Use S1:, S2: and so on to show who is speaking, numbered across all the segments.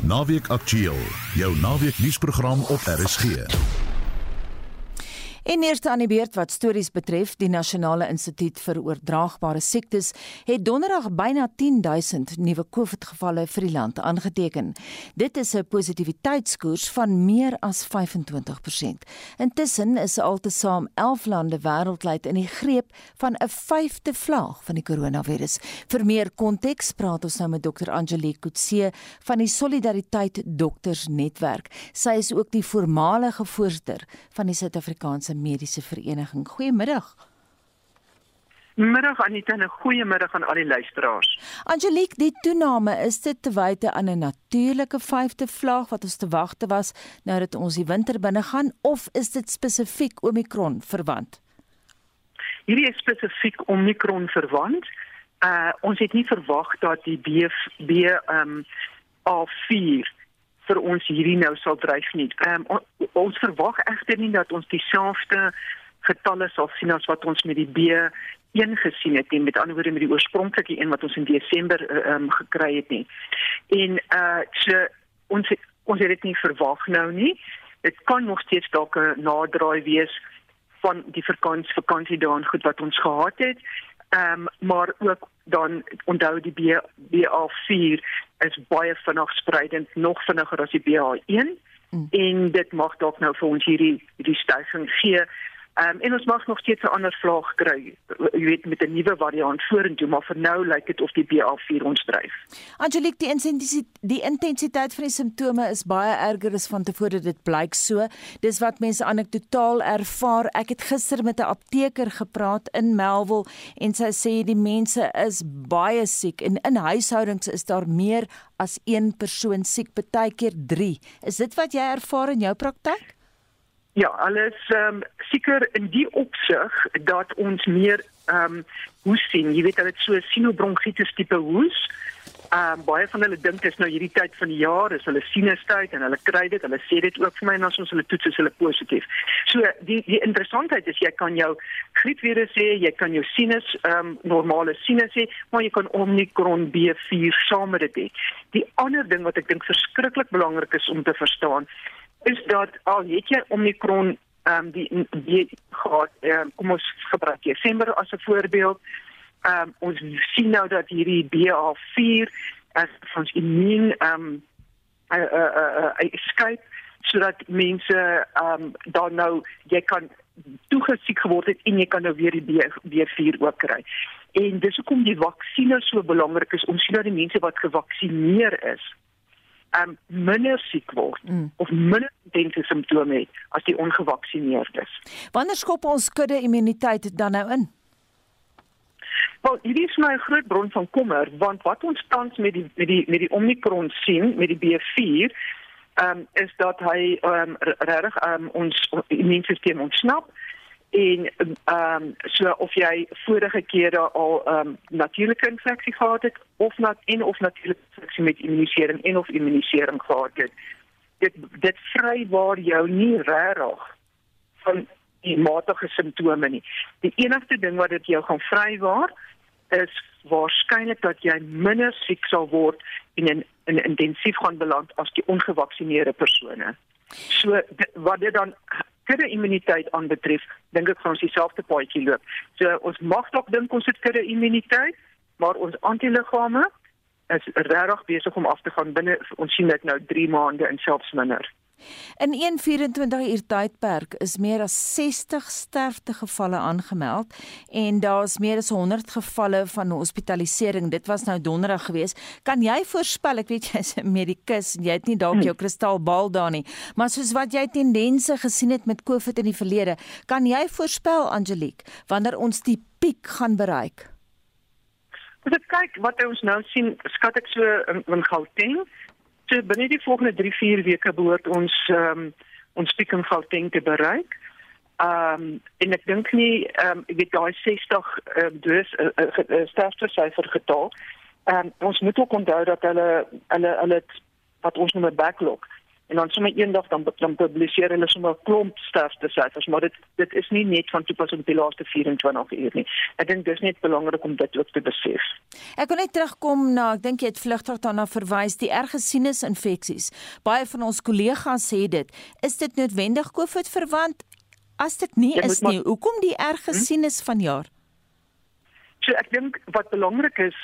S1: Naweek Aktueel, jou naweek nuusprogram op RSG.
S2: En eerste aan die beurt wat stories betref, die Nasionale Instituut vir Oordraagbare Siektes het donderdag byna 10000 nuwe COVID-gevalle vir die land aangeteken. Dit is 'n positiwiteitskoers van meer as 25%. Intussen is altesaam 11 lande wêreldwyd in die greep van 'n vyfde vlaag van die koronavirus. Vir meer konteks praat ons nou met Dr. Angelique Kutse van die Solidariteit Dokters Netwerk. Sy is ook die voormalige voorsitter van die Suid-Afrikaanse Suid-Afrikaanse Mediese Vereniging. Goeiemiddag.
S3: Middag Anita en 'n goeiemiddag aan al die luisteraars.
S2: Angelique, die toename is dit te wyte aan 'n natuurlike vyfde vlaag wat ons te wagte was nou dat ons die winter binne gaan of is dit spesifiek Omicron verwant?
S3: Hierdie is spesifiek Omicron verwant. Uh ons het nie verwag dat die B B um, A4 vir ons hierdie nou sal dryf nie. Ehm um, ons verwag egter nie dat ons dieselfde getalle sal sien as wat ons met die B1 gesien het nie, met ander woorde met die oorspronklike een wat ons in Desember ehm um, gekry het nie. En uh so ons ons het dit nie verwag nou nie. Dit kan nog steeds dalk 'n naderdraai wees van die vakansie vakansie daan goed wat ons gehad het. Ehm um, maar ook dan onthou die B BA4 is baie vinnig spreidend, nog vinniger as die BA1 mm. en dit mag dalk nou vir ons hierdie hierdie stygings gee. Ehm um, en ons mag nog steeds 'n ander vlaag kry. Jy weet met 'n nuwe variant vorentoe, maar vir nou lyk dit of die BA4 ons dryf.
S2: Angelique, die intensiteit die intensiteit van die simptome is baie erger as van tevore dit blyk so. Dis wat mense anekdotaal ervaar. Ek het gister met 'n apteker gepraat in Melville en sy sê die mense is baie siek en in huishoudings is daar meer as een persoon siek, baie keer 3. Is dit wat jy ervaar in jou praktyk?
S3: Ja, alles ehm um, seker in die opsig dat ons meer ehm um, hoes sien. Jy weet dat dit so sinobronchitis tipe hoes. Ehm um, baie van hulle dink dit is nou hierdie tyd van die jaar, is hulle sinustyd en hulle kry dit. Hulle sê dit ook vir my en as ons hulle toets is hulle positief. So die die interessantheid is jy kan jou griepvirus hê, jy kan jou sinus ehm um, normale sinus hê, maar jy kan Omicron B4 saam met dit hê. Die ander ding wat ek dink verskriklik belangrik is om te verstaan is dat al het jy Omicron ehm um, die die gehad um, kom ons gebruik Desember as 'n voorbeeld. Ehm um, ons sien nou dat hierdie BA4 as ons immuun ehm um, uh, uh, uh, uh, escape sodat mense ehm um, dan nou jy kan toegesiek geword het en jy kan nou weer die B4 ook kry. En dis hoekom die vaksinne so belangrik is om sien dat die mense wat gevaksinneer is um minder siek word mm. of minder intense simptome het as die ongevaksinneerdes.
S2: Wanneer skop ons kudde immuniteit dan nou in?
S3: Wel, hierdie is my groot bron van kommer want wat ons tans met die met die met die Omicron sien met die B4 um is dat hy um regtig um ons immuunstelsel ontsnap en ehm um, so of jy vorige kere al ehm um, natuurlike infeksie gehad het of nat en of natuurlike infeksie met immunisering en of immunisering gehad het dit dit vrywaar jou nie regtig van die matige simptome nie. Die enigste ding wat dit jou gaan vrywaar is waarskynlik dat jy minder siek sal word in in intensief gaan beland as die ongevaksinerde persone. So dit, wat dit dan kudde immuniteit aanbetref, dink ek gaan ons dieselfde paadjie loop. So ons mag dalk dink ons het kudde immuniteit, maar ons antiliggame is regtig besig om af te gaan binne ons sien dit nou 3 maande en selfs minder.
S2: In 'n 24 uur tydperk is meer as 60 sterftegevalle aangemeld en daar's meer as 100 gevalle van hospitalisering. Dit was nou donderdag gewees. Kan jy voorspel, ek weet jy's 'n medikus en jy het nie dalk hmm. jou kristalbal daar nie, maar soos wat jy tendense gesien het met COVID in die verlede, kan jy voorspel Angelique wanneer ons die piek gaan bereik?
S3: As ek kyk wat ons nou sien, skat ek so in, in Gauteng So binne die volgende 3-4 weke behoort ons ehm um, ons piek in Gauteng te bereik. Ehm um, en ek dink nie ehm um, ek weet daai 60 ehm um, dus uh, uh, uh, sterfte syfer getal. Ehm um, ons moet ook onthou dat hulle hulle hulle wat ons noem 'n backlog. En dan sommer eendag dan dan publiseer hulle sommer 'n klomp sterfte syfers, maar dit dit is nie net van toepassing op die laaste 24 uur nie. Ek dink dis net belangrik om dit ook te besef.
S2: Ek wil net terugkom na ek dink jy het vlugtig daarna verwys die erge sinusinfeksies. Baie van ons kollegas sê dit. Is dit noodwendig COVID verwant? As dit nie is nie, hoekom die erge hm? sinus vanjaar?
S3: So ek dink wat belangrik is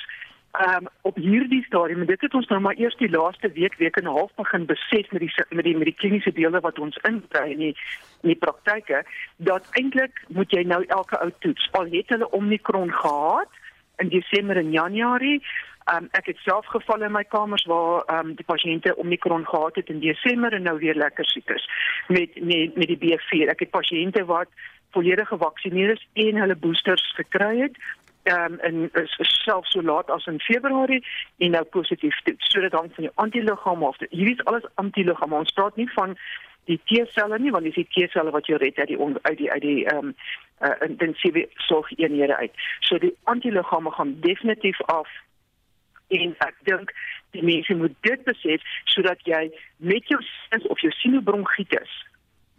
S3: um, op hierdie stadium, dit het ons nou maar eers die laaste week week en 'n half begin besef met die met die met die kliniese dele wat ons inkry in die in die praktyke dat eintlik moet jy nou elke ou toets. Al het hulle Omicron gehad in Desember en Januarie, um, ek het self geval in my kamers waar um, die pasiënte Omicron gehad het in Desember en nou weer lekker siek is met met met die B4. Ek het pasiënte wat volledig gevaksinere is en hulle boosters gekry het um, en self so laat as in Februarie en nou positief toets. So dit hang van jou antiliggame af. Hierdie is alles antiliggame. Ons praat nie van die T-selle nie, want dis die T-selle wat jou red uit die uit die uit die ehm um, uh, intensiewe sorgeenhede uit. So die antiliggame gaan definitief af en ek dink die mense moet dit besef sodat jy met jou of jou sinobronkietis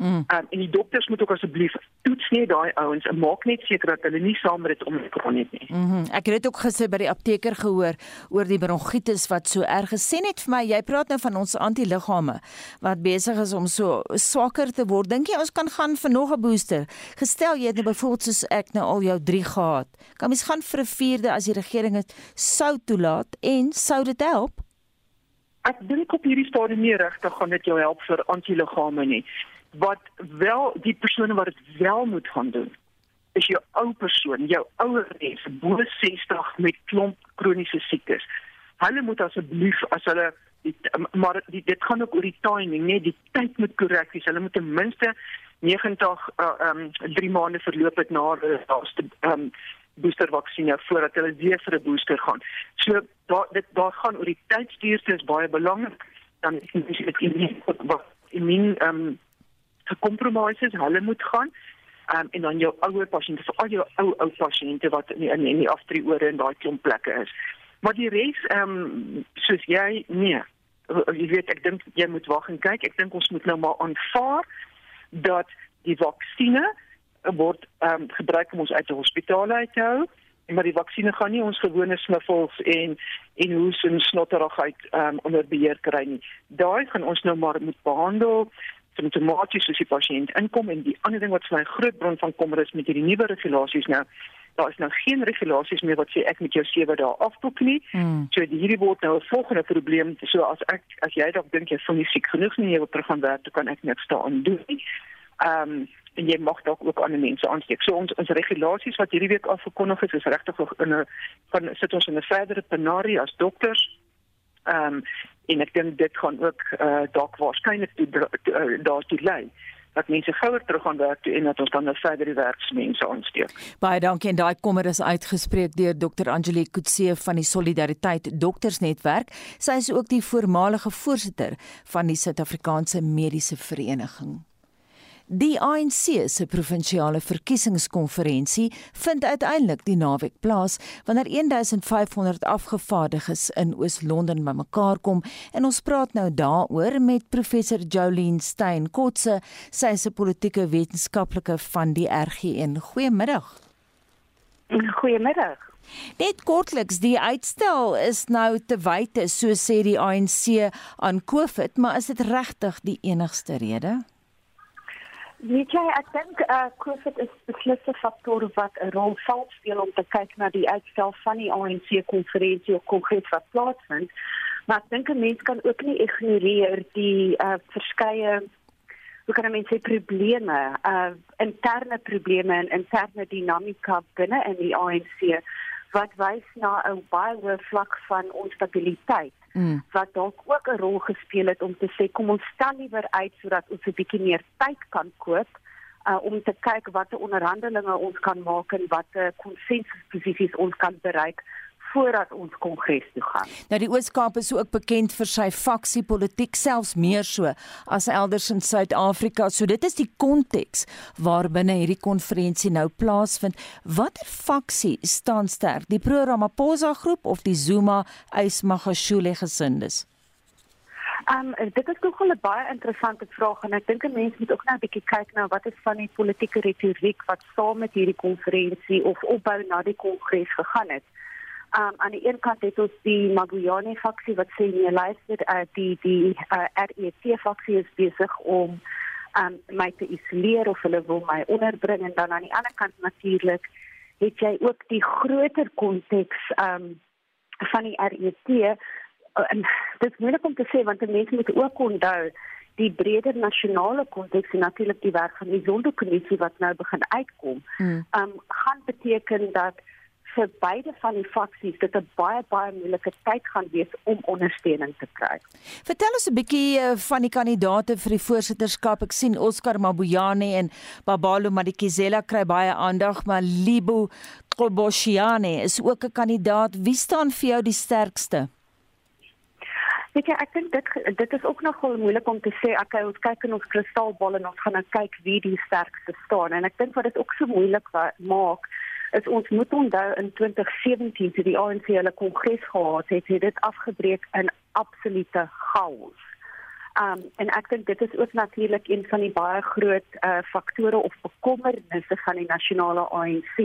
S3: Mm. Um, en die dokters moet ook asseblief toets net daai ouens en maak net seker dat hulle nie saam met dit omkron het nie.
S2: Mm ek het dit ook gister by die apteker gehoor oor die bronkietis wat so erg gesê net vir my jy praat nou van ons antiliggame wat besig is om so swakker te word. Dink jy ons kan gaan vir nog 'n booster? Gestel jy het nou byvoorbeeld soos ek nou al jou 3 gehad. Kan mens gaan vir 'n vierde as die regering dit sou toelaat en sou dit help?
S3: Ek dink op hierdie stadium nie regtig gaan dit jou help vir antiliggame nie wat wel die persone wat dit wel moet gaan doen is jou ou persoon, jou ouer mense bo 60 met klomp kroniese siektes. Hulle moet asseblief as hulle die, maar die, dit gaan ook oor die timing, nee, die tyd moet korrek wees. Hulle moet ten minste 90 uh, um 3 maande verloop het na hulle laaste um booster vaksinne voordat hulle weer vir 'n booster gaan. So daar dit daar gaan oor die tydstuurte is baie belangrik dan is dit immuun wat immuun um gekompromiseer hulle moet gaan um, en dan jou ouer pasiënte vir al jou ou ou pasiënte wat in die, in, in die afdrieore en daai klomp plekke is. Maar die res ehm um, soos jy nee, jy weet ek dink jy moet wag en kyk. Ek dink ons moet nou maar aanvaar dat die vaksines word ehm um, gebruik om ons uit die hospitale uit te hou maar die vaksines gaan nie ons gewone sniffels en en hoes en snotterigheid ehm um, onder beheer kry nie. Daai gaan ons nou maar moet behandel simptomaties soos die pasiënt inkom en die ander ding wat vir my groot bron van kommer is met hierdie nuwe regulasies nou daar is nou geen regulasies meer wat sê ek met jou 7 dae afboek nie. Hmm. So hierdie word nou 'n volgende probleem. So as ek as jy dalk dink jy voel nie siek genoeg nie, jy wil terug gaan werk, dan kan ek niks daaraan doen nie. Ehm um, en jy mag dalk ook ander mense aansteek. So ons ons regulasies wat hierdie week afgekondig is, is regtig in 'n van sit ons in 'n verdere penarie as dokters. Ehm um, en ek dink dit gaan ook uh, dalk waarskynlik uh, daartoe lei dat mense gouer terug gaan werk toe en dat ons dan nou verder die werksmense aansteek.
S2: Baie dankie en daai kommer is uitgespreek deur Dr. Angelique Kutse van die Solidariteit Doktersnetwerk. Sy is ook die voormalige voorsitter van die Suid-Afrikaanse Mediese Vereniging. Die ANC se provinsiale verkiesingskonferensie vind uiteindelik die naweek plaas wanneer 1500 afgevaardiges in Oos-London bymekaar kom en ons praat nou daaroor met professor Jolien Stein Kotse, sy is 'n politieke wetenskaplike van die RGN. Goeiemiddag.
S4: Goeiemiddag.
S2: Net kortliks, die uitstel is nou te wyte, so sê die ANC aan COVID, maar is dit regtig die enigste rede?
S4: Weet jy, ek dink uh COVID is 'n faktor wat 'n rol sal speel om te kyk na die uitstel van die ANC konferensie of kongres wat plaasvind. Maar ek dink 'n mens kan ook nie ignoreer die uh verskeie hoe kan mense probleme, uh interne probleme en interne dinamika binne in die ANC wat wys na 'n baie hoë vlak van onstabiliteit mm. wat dalk ook 'n rol gespeel het om te sê kom ons stel liewer uit sodat ons 'n bietjie meer tyd kan koop uh, om te kyk watter onderhandelinge ons kan maak en watter konsensusposisies ons kan bereik voordat ons kongres toe gaan.
S2: Nou die Oos-Kaap is ook bekend vir sy faksiepolitiek selfs meer so as elders in Suid-Afrika. So dit is die konteks waarbinne hierdie konferensie nou plaasvind. Watter faksie staan sterk? Die Pro Ramaphosa groep of die Zuma Ysmagashule gesindes?
S4: Um dit is nog 'n baie interessante vraag en ek dink 'n mens moet ook nou 'n bietjie kyk na wat is van die politieke retoriek wat saam met hierdie konferensie of opbou na die kongres gegaan het. Um aan die een kant het ons die Maguyane faksie wat sê nee luister uh, die die uh, RET faksie is besig om um my te isoleer of hulle wil my onderbring en dan aan die ander kant natuurlik het jy ook die groter konteks um van die RET en dit is moeilik om te sê want mense moet ook onthou die breder nasionale konteks en natuurlik die werk van die Zondo-kommissie wat nou begin uitkom. Hmm. Um gaan beteken dat vir beide van die faksies dit 'n baie baie moeilike tyd gaan wees om ondersteuning te kry.
S2: Vertel ons 'n bietjie uh, van die kandidaate vir die voorsitterskap. Ek sien Oscar Mabuyane en Babalo Madikizela kry baie aandag, maar Libo Koboshiane is ook 'n kandidaat. Wie staan vir jou die sterkste?
S4: Weet jy, ek dink dit dit is ook nogal moeilik om te sê ek ons kyk in ons kristalbal en ons gaan nou kyk wie die sterkste staan en ek dink wat dit ook so moeilik maak is ons moet onthou in 2017 toe die ANC hulle kongres gehad het, het dit afgebreek in absolute chaos. Um en ek dink dit is ook natuurlik een van die baie groot uh faktore of bekommernisse van die nasionale ANC.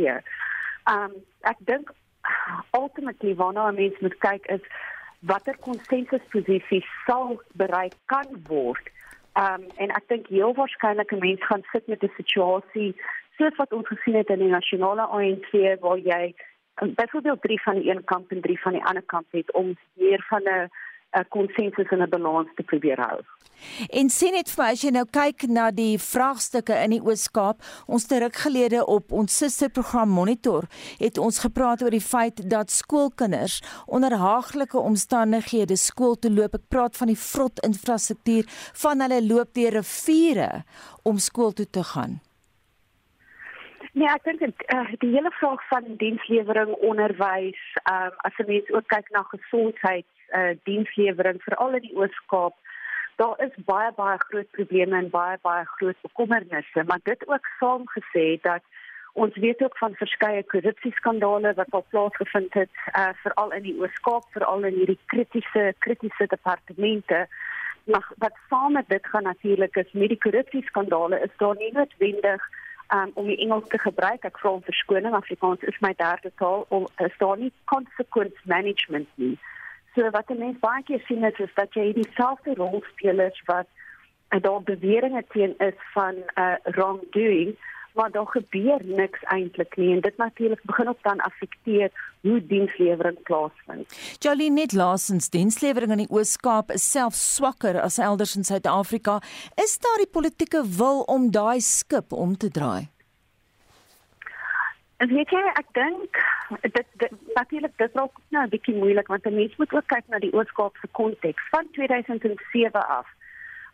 S4: Um ek dink ultimately waarna mense moet kyk is watter konsensusposisie sal bereik kan word. Um en ek dink heel waarskynlik 'n mens gaan sit met 'n situasie soos wat ons gesien het in die nasionale ANC waar jy um, byvoorbeeld drie van die een kamp en drie van die ander kamp het om meer van 'n 'n konsensus en 'n balans te probeer hou.
S2: En sien net vir my as jy nou kyk na die vraagstukke in die Oos-Kaap, ons terug gelede op ons susterprogram Monitor, het ons gepraat oor die feit dat skoolkinders onder haaglike omstandighede skool toe loop. Ek praat van die vrot infrastruktuur van hulle loop deur riviere om skool toe te gaan.
S4: Nee, ek dink uh, die hele vraag van dienslewering, onderwys, um, as 'n mens ook kyk na gesondheid, uh, dienslewering veral in die Oos-Kaap, daar is baie baie groot probleme en baie baie groot bekommernisse, maar dit ook saamgesê dat ons weet ook van verskeie korrupsieskandale wat al plaasgevind het, uh, veral in die Oos-Kaap, veral in hierdie kritiese kritiese departemente. Maar wat saam met dit gaan natuurlik is met die korrupsieskandale is daar nie noodwendig um, om die Engels te gebruik. Ek vra om verskoning, Afrikaans is my derde taal. Om is daar nie consequence management nie. So wat 'n mens baie keer sien is, is dat jy dieselfde rolspelers wat en daar beweringe teen is van uh, wrongdoing maar daar gebeur niks eintlik nie en dit natuurlik begin op dan affekteer hoe dienslewering plaasvind.
S2: Jolien net laasens dienslewering in die Oos-Kaap is self swakker as elders in Suid-Afrika. Is daar die politieke wil om daai skip om te draai?
S4: En weet jy, ek dink dit, dit natuurlik dit raak nou 'n bietjie moeilik want 'n mens moet ook kyk na die Oos-Kaap se konteks van 2007 af.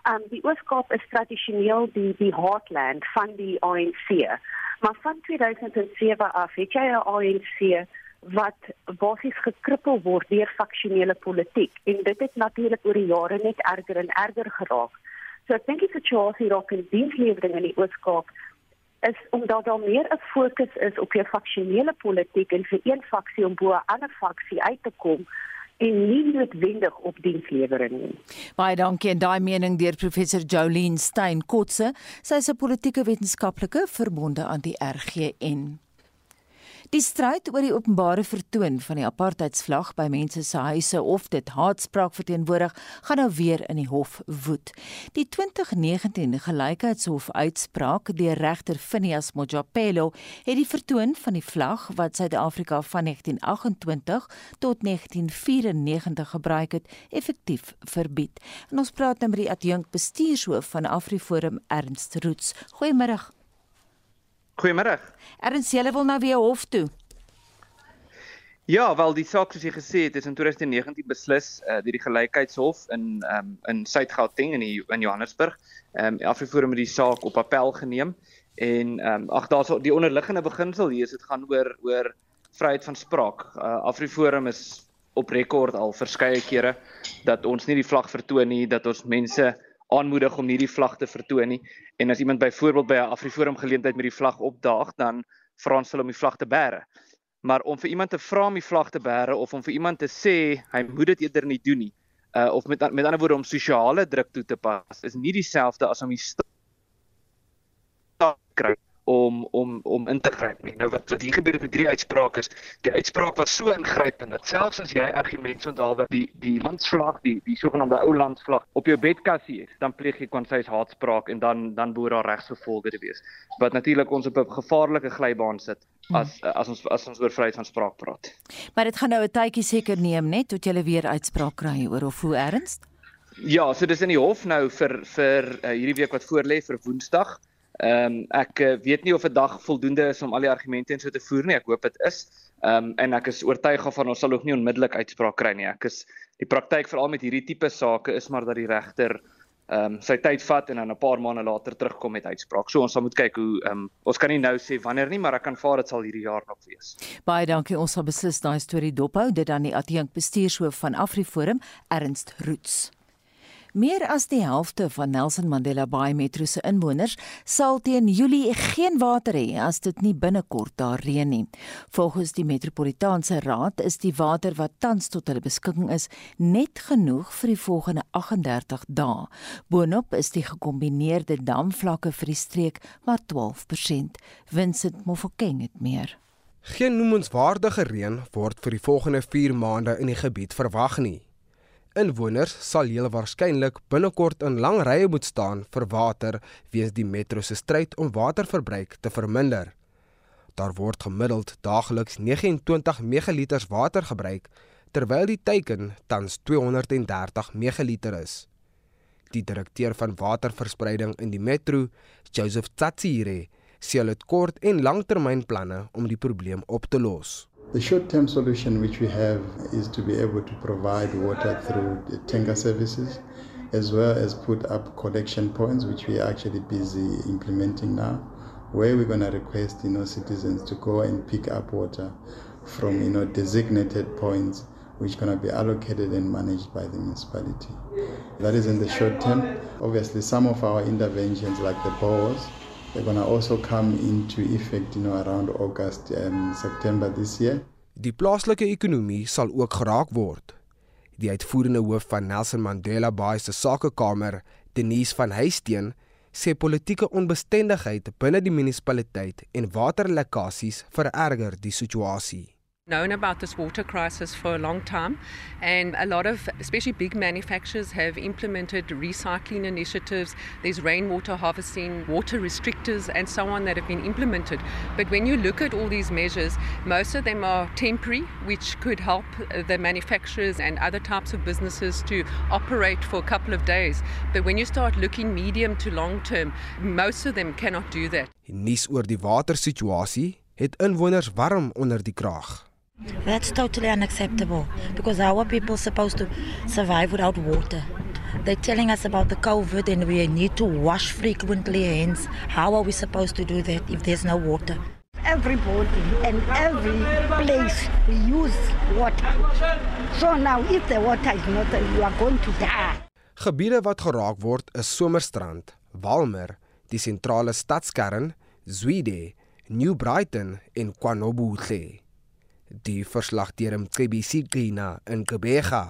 S4: Um die Oos-Kaap is tradisioneel die die heartland van die ANC. Maar van 2007 af het jy 'n ANC wat basies gekrippel word deur faksionele politiek en dit het natuurlik oor die jare net erger en erger geraak. So ek dink die situasie raak in dienslewering in die Oos-Kaap is omdat daar meer 'n fokus is op jou faksionele politiek en vir een faksie om bo 'n ander faksie uit te kom en nie noodwendig op dienslewering nie.
S2: Baie dankie en daai mening deur professor Jolien Stein Kotse. Sy is 'n politieke wetenskaplike verbonde aan die RGN. Die stryd oor die openbare vertoon van die apartheidsvlag by mense se huise of dit haatspraak verteenwoordig, gaan nou weer in die hof woed. Die 2019 Gelykheidshof uitspraak deur regter Phineas Mojapelo het die vertoon van die vlag wat Suid-Afrika van 1928 tot 1994 gebruik het, effektief verbied. En ons praat nou met die adjunk bestuurshoof van AfriForum Ernst Roots. Goeiemôre.
S5: Goeiemôre.
S2: Erns jy wil nou weer hof toe?
S5: Ja, wel die saak soos jy gesê het is in 2019 beslis uh, deur die Gelykheidshof in um, in Suid-Gauteng in die, in Johannesburg. Ehm um, Afriforum het die saak op appel geneem en ehm um, ag daar's die onderliggende beginsel hier is dit gaan oor oor vryheid van spraak. Uh, Afriforum is op rekord al verskeie kere dat ons nie die vlag vertoon nie, dat ons mense aanmoedig om nie die vlag te vertoon nie. En as iemand byvoorbeeld by 'n Afriforum geleentheid met die vlag opdaag, dan vra ons hulle om die vlag te bære. Maar om vir iemand te vra om die vlag te bære of om vir iemand te sê hy moet dit eerder nie doen nie, uh of met met ander woorde om sosiale druk toe te pas is nie dieselfde as om die kry om om om in te gryp nie. Nou wat wat hier gebeur met drie uitsprake is, die uitspraak was so ingrypend dat selfs as jy argumente onthou dat die die landsvlag, die die sogenaamde ou landsvlag op jou bedkassie is, dan pleeg jy kwansy's haatspraak en dan dan behoort daar regsgevolge te wees. Wat natuurlik ons op 'n gevaarlike glybaan sit as as ons as ons oor vryheid van spraak praat.
S2: Maar dit gaan nou 'n tydjie seker neem net tot jy weer uitspraak kry oor of hoe erns.
S5: Ja, so dis in die hof nou vir vir uh, hierdie week wat voorlê vir Woensdag. Ehm um, ek uh, weet nie of 'n dag voldoende is om al die argumente en so te voer nie. Ek hoop dit is. Ehm um, en ek is oortuig van ons sal ook nie onmiddellik uitspraak kry nie. Ek is die praktyk veral met hierdie tipe sake is maar dat die regter ehm um, sy tyd vat en dan 'n paar maande later terugkom met uitspraak. So ons sal moet kyk hoe ehm um, ons kan nie nou sê wanneer nie, maar ek kan vaar dit sal hierdie jaar nog wees.
S2: Baie dankie. Ons sal beslis daai storie dophou. Dit dan die adjunk bestuurshoof van AfriForum, Ernst Roots. Meer as die helfte van Nelson Mandela Bay Metro se inwoners sal teen Julie geen water hê as dit nie binnekort daar reën nie. Volgens die Metropolitaanse Raad is die water wat tans tot hulle beskikking is net genoeg vir die volgende 38 dae. Boonop is die gekombineerde damvlakke vir die streek maar 12%. Vincent Mofokeng het meer.
S6: Geen noemenswaardige reën word vir die volgende 4 maande in die gebied verwag nie. Inwoners sal heel waarskynlik binnekort in lang rye moet staan vir water weens die metro se stryd om waterverbruik te verminder. Daar word gemiddeld daagliks 29 megaliters water gebruik terwyl die teiken tans 230 megaliter is. Die direkteur van waterverspreiding in die metro, Joseph Tsatsire, sê hulle het kort en langtermynplanne om die probleem op te los.
S7: The short term solution which we have is to be able to provide water through the tanker services as well as put up collection points which we are actually busy implementing now where we're going to request you know citizens to go and pick up water from you know designated points which going to be allocated and managed by the municipality. That is in the short term. Obviously some of our interventions like the bores Going to also come into effect you know around August and September this year.
S6: Die plaaslike ekonomie sal ook geraak word. Die uitvoerende hoof van Nelson Mandela Bay se sakekamer, Denise van Huisteen, sê politieke onbestendigheid binne die munisipaliteit en waterlekkasies vererger die situasie
S8: known about this water crisis for a long time, and a lot of, especially big manufacturers, have implemented recycling initiatives. There's rainwater harvesting, water restrictors, and so on that have been implemented. But when you look at all these measures, most of them are temporary, which could help the manufacturers and other types of businesses to operate for a couple of days. But when you start looking medium to long term, most of them cannot do that.
S6: Nuus oor die watersituasie het inwoners warm onder die kraag.
S9: That's totally unacceptable because our people are supposed to survive without water. They're telling us about the COVID and we need to wash frequently hands. How are we supposed to do that if there's no water?
S10: Everybody and every place we use water. So now if the water is not there, you are going to die.
S6: Gebiede wat geraak word is Somerstrand, Walmer, die sentrale stadskern, Zwide, New Brighton en KwaNobuhle die verslag deur MCBC Gina in Gebega.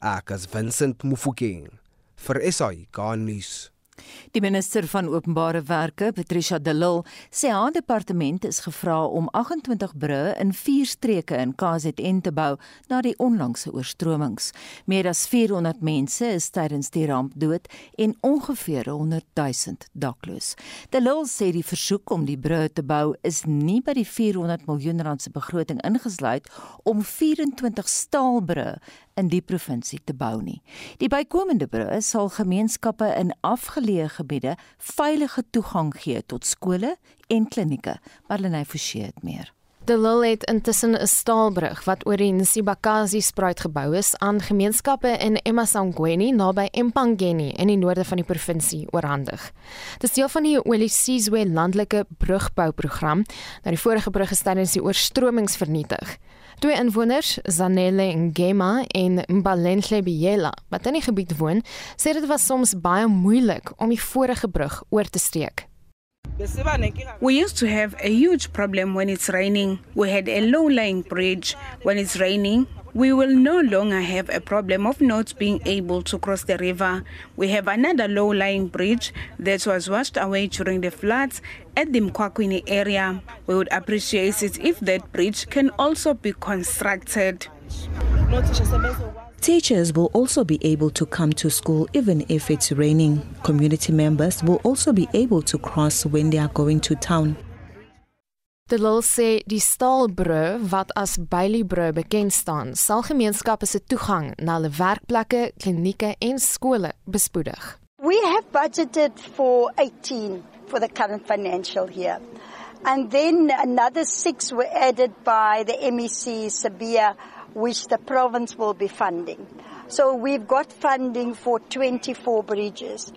S6: Ek is Vincent Mufokeng vir SAI Garnis.
S2: Die minister van Openbare Werke, Patricia de Lille, sê haar departement is gevra om 28 brûe in vier streke in KZN te bou na die onlangse oorstromings. Meer as 400 mense is tydens die ramp dood en ongeveer 100 000 dakloos. De Lille sê die versoek om die brûe te bou is nie by die 400 miljoen rand se begroting ingesluit om 24 staalbrûe in die provinsie te bou nie. Die bykomende brûe sal gemeenskappe in afgeleë gebiede veilige toegang gee tot skole en klinieke. Marlenae Forsie het meer.
S11: De Lille het intussen 'n staalbrug wat oor die Nsibakazi spruit gebou is aan gemeenskappe in Emasangweni naby Empangeni in die noorde van die provinsie oorhandig. Dit is deel van die Olisizwe landelike brugbouprogram. Nou die vorige brug is tydens die oorstromings vernietig. Twee inwoners, Zanele Ngema en Mbalenhle Biyela, wat in die gebied woon, sê dit was soms baie moeilik om die vorige brug oor te steek.
S12: We used to have a huge problem when it's raining. We had a low lying bridge. When it's raining, we will no longer have a problem of not being able to cross the river. We have another low lying bridge that was washed away during the floods at the Mkwakwini area. We would appreciate it if that bridge can also be constructed.
S13: Teachers will also be able to come to school even if it's raining. Community members will also be able to cross when they are going to town.
S11: Dit wil sê die staalbrûe wat as Baileybrûe bekend staan, sal gemeenskappe se toegang na hulle werkplekke, klinieke en skole bespoedig.
S10: We have budgeted for 18 for the current financial year. And then another 6 were added by the MEC Sabia which the province will be funding. So we've got funding for 24 bridges.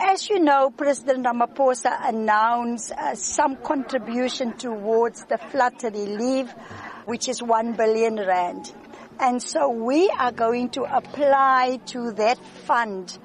S10: As you know, President Ramaphosa announced uh, some contribution towards the flood relief, which is 1 billion rand. And so we are going to apply to that fund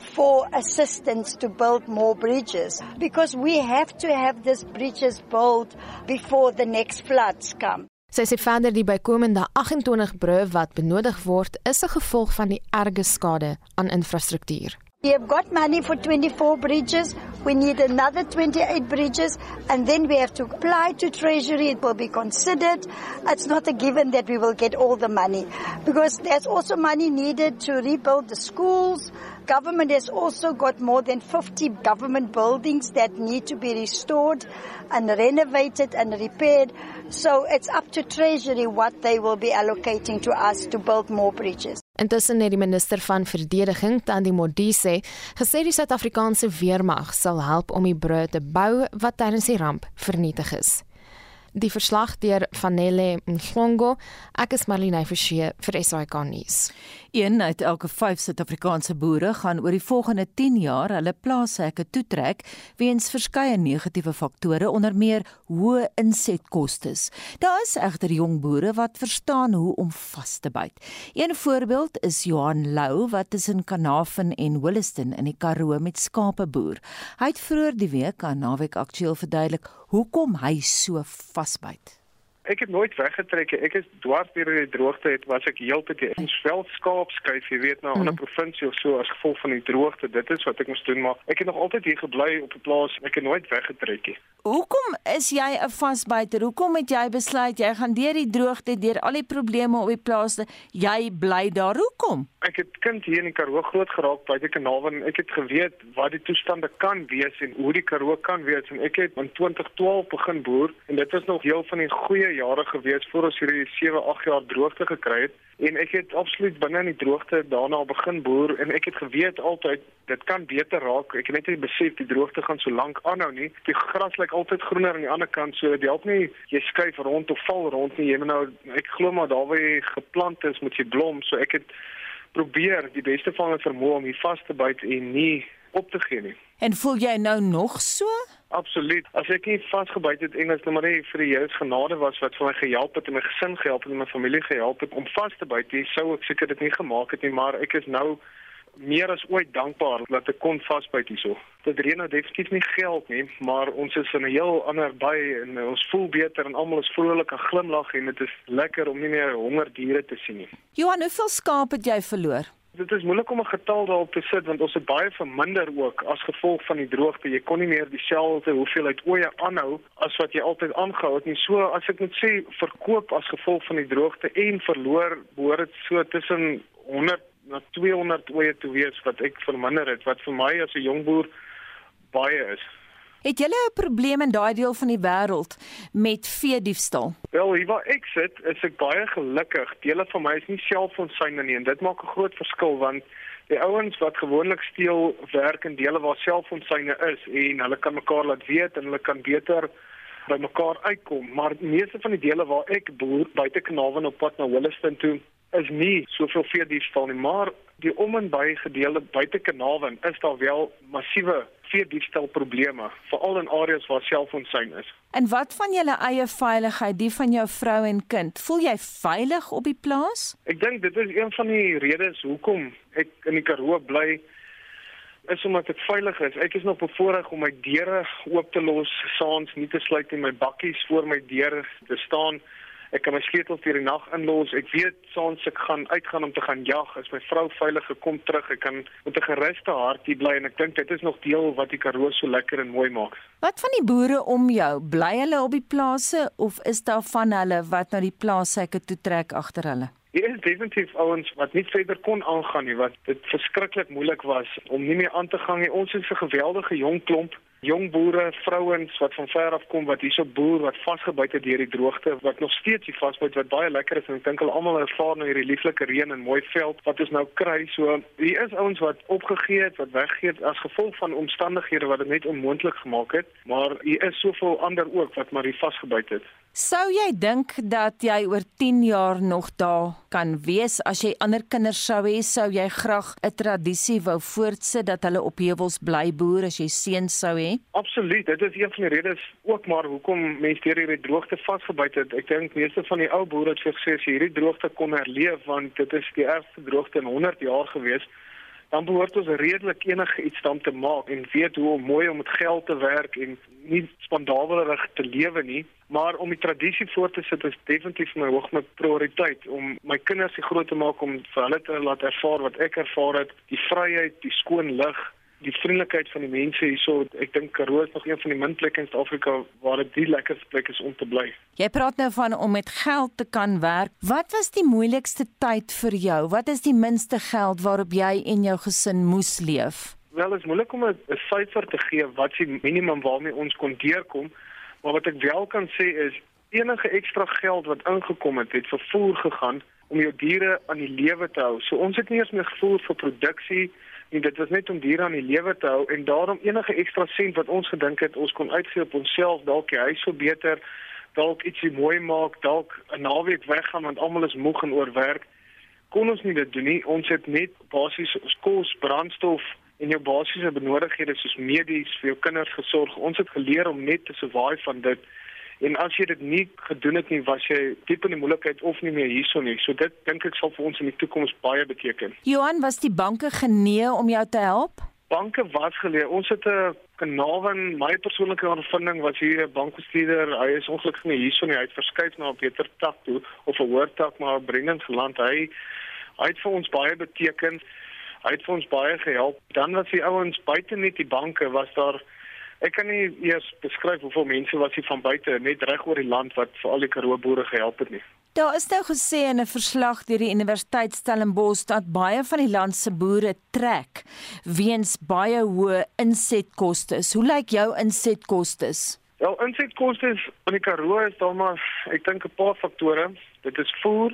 S10: for assistance to build more bridges because we have to have these bridges built before the next floods come.
S11: Sy sê verder die bykomende 28 brûe wat benodig word is 'n gevolg van die erge skade aan infrastruktuur.
S10: We have got money for 24 bridges. We need another 28 bridges, and then we have to apply to Treasury. It will be considered. It's not a given that we will get all the money because there's also money needed to rebuild the schools. Government has also got more than 50 government buildings that need to be restored and renovated and repaired. So it's up to Treasury what they will be allocating to us to build more bridges.
S11: Intussen het die minister van verdediging, Tandi Modise, gesê die Suid-Afrikaanse weermag sal help om die brûe te bou wat tydens die ramp vernietig is. Die verslag deur Vanelle Mhlongo, ek is Marlene Forsie vir SAK nuus.
S2: Een uit elke 5 Suid-Afrikaanse boere gaan oor die volgende 10 jaar hulle plaashekke toetrek weens verskeie negatiewe faktore onder meer hoë insetkoste. Daar is egter jong boere wat verstaan hoe om vas te byt. Een voorbeeld is Johan Lou wat tussen Kanaven en Williston in die Karoo met skape boer. Hy het vroeër die week aan Naweek Aktueel verduidelik hoekom hy so vasbyt.
S14: Ek het nooit weggetrek. Ek is dwars deur die droogte het was ek heeltyd in veld skaap skuif, jy weet, na 'n ander hmm. provinsie of so as gevolg van die droogte. Dit is wat ek moes doen, maar ek het nog altyd hier gebly op 'n plaas. Ek het nooit weggetrek nie.
S2: Hoekom is jy 'n vasbyter? Hoekom het jy besluit jy gaan deur die droogte, deur al die probleme op die plaas, jy bly daar? Hoekom?
S14: Ek het kind hier in die Karoo groot geraak by die kanaal en ek het geweet wat die toestande kan wees en hoe die Karoo kan wees en ek het in 2012 begin boer en dit was nog heel van die goeie jare gewees voor ons hierdie 7, 8 jaar droogte gekry het en ek het absoluut binne in die droogte daarna begin boer en ek het geweet altyd dit kan beter raak. Ek het net nie besef die droogte gaan so lank aanhou nie. Die gras lyk altyd groener aan die ander kant, so dit help nie jy skuif rond of val rond nie. Jy moet nou ek glo maar daar waar jy geplant is, moet jy blom. So ek het probeer die beste van my vermoë om hier vas te byt en nie op te gee nie.
S2: En voel jy nou nog so?
S14: Absoluut. As ek nie vasgebyt het en as dit maar net vir die Here se genade was wat vir my gehelp het en my gesin gehelp het en my familie gehelp het om vas te byt, sou ek seker dit nie gemaak het nie, maar ek is nou meer as ooit dankbaar dat ek kon vasbyt hierso. Dit reën nou definitief nie geld nie, maar ons is in 'n heel ander by en ons voel beter en almal is vrolik en glimlag en dit is lekker om nie meer honger diere te sien nie.
S2: Johan, hoeveel skaap het jy verloor?
S14: Dit is moeilik om 'n getal daarop te sit want ons het baie verminder ook as gevolg van die droogte. Jy kon nie meer dieselfde hoeveelheid oeye aanhou as wat jy altyd aangehou het nie. So as ek moet sê, verkoop as gevolg van die droogte en verloor behoort dit so tussen 100 na 200 oeye te wees wat ek verminder het wat vir my as 'n jong boer baie is.
S2: Het julle 'n probleem in daai deel van die wêreld met vee diefstal?
S14: Wel, hier waar ek sit, is ek baie gelukkig. Dele van my is nie selfonsyne nie en dit maak 'n groot verskil want die ouens wat gewoonlik steel werk in dele waar selfonsyne is en hulle kan mekaar laat weet en hulle kan beter by mekaar uitkom, maar meeste van die dele waar ek boer buite Kanaal op pad na Williston toe is nie soveel vee diefstal nie, maar die om en by gedeelde buite Kanaal is daar wel massiewe vee diefstal probleme, veral in areas waar selfonsyne is.
S2: En wat van julle eie veiligheid, die van jou vrou en kind? Voel jy veilig op die plaas?
S14: Ek dink dit is een van die redes hoekom ek in die Karoo bly is omdat dit veilig is. Ek is nog bevoorreg om my deure oop te los, saans nie te sluit en my bakkies voor my deur te staan Ek kan my sleutels deur die nag inlos. Ek weet soms ek gaan uitgaan om te gaan jag. As my vrou veilig gekom terug, ek kan met 'n geruste hart hier bly en ek dink dit is nog deel wat die Karoo so lekker en mooi maak.
S2: Wat van die boere om jou? Bly hulle op die plase of is daar van hulle wat na die plaashekke toe trek agter hulle?
S14: Hier is definitief ouens wat nie verder kon aangaan nie, wat dit verskriklik moeilik was om nie meer aan te gaan nie. Ons is 'n geweldige jong klomp jong boere, vrouens wat van ver af kom wat hierso boer wat vasgebyt het deur die droogte wat nog steeds hier vasbyt wat baie lekker is en ek dink hulle almal ervaar nou hierdie lieflike reën en mooi veld wat ons nou kry. So hier is ouens wat opgegee het, wat weggegee het as gevolg van omstandighede wat dit net onmoontlik gemaak het, maar hier is soveel ander ook wat maar hier vasgebyt het.
S2: Sou jy dink dat jy oor 10 jaar nog daar kan wees as jy ander kinders sou hê, sou jy graag 'n tradisie wou voortsit dat hulle op heuwels bly boer as jy seuns sou hê?
S14: Absoluut, dit is een van die redes ook maar hoekom mense deur hierdie droogte vasgebyt het. Ek dink meeste van die ou boere het gesê as hierdie droogte kon herleef want dit is die ergste droogte in 100 jaar gewees dan behoort ons redelik enige iets dan te maak en weet hoe om mooi om met geld te werk en nie spandabelerig te lewe nie. Maar om die tradisie voort te sit is definitief my hoogste prioriteit om my kinders se groot te maak om vir hulle te laat ervaar wat ek ervaar het die vryheid die skoon lug die vriendelikheid van die mense hierso. Ek dink Karoo is nog een van die min plekke in Suid-Afrika waar dit die lekkerste plek is om te bly.
S2: Jy praat nou van om met geld te kan werk. Wat was die moeilikste tyd vir jou? Wat is die minste geld waarop jy en jou gesin moes leef?
S14: Wel, dit is moeilik om 'n syfer te gee wat die minimum waarmee ons kon deurkom, maar wat ek wel kan sê is enige ekstra geld wat ingekom het, het vervoer gegaan om jou diere aan die lewe te hou. So ons het nie eens meer gevoel vir produksie en dit was net om diere aan die lewe te hou en daarom enige ekstra sent wat ons gedink het ons kon uitgee op onsself dalk die huis so beter dalk ietsie mooi maak dalk 'n naweek weggaan want almal is moeg en oorwerk kon ons nie dit doen nie. Ons het net basies kos brandstof en jou basiese benodigdhede soos medies vir jou kinders gesorg. Ons het geleer om net te survive van dit En as jy dit nie gedoen het nie, was jy diep in die moeilikheid of nie meer hierson nie. So dit dink ek sal vir ons in die toekoms baie beteken.
S2: Johan, was die banke genee om jou te help?
S14: Banke was geleë. Ons het 'n Kanawin, my persoonlike ondervinding was hier 'n bankbestuurder. Hy is ongelukkig nie hierson nie. Hy het verskuif na 'n beter tak toe of 'n hoër tak maar Brendan geland. Hy hy het vir ons baie beteken. Hy het vir ons baie gehelp. Dan was die ouens buite net die banke was daar Ek kan nie eers beskryf hoeveel mense was hier van buite net reg oor die land wat vir al die Karoo boere gehelp het nie.
S2: Daar is nou gesê in 'n verslag deur die Universiteit Stellenbosch dat baie van die land se boere trek weens baie hoë insetkoste. Hoe lyk jou insetkoste?
S14: Wel, insetkoste in die Karoo is dan maar ek dink 'n paar faktore. Dit is voer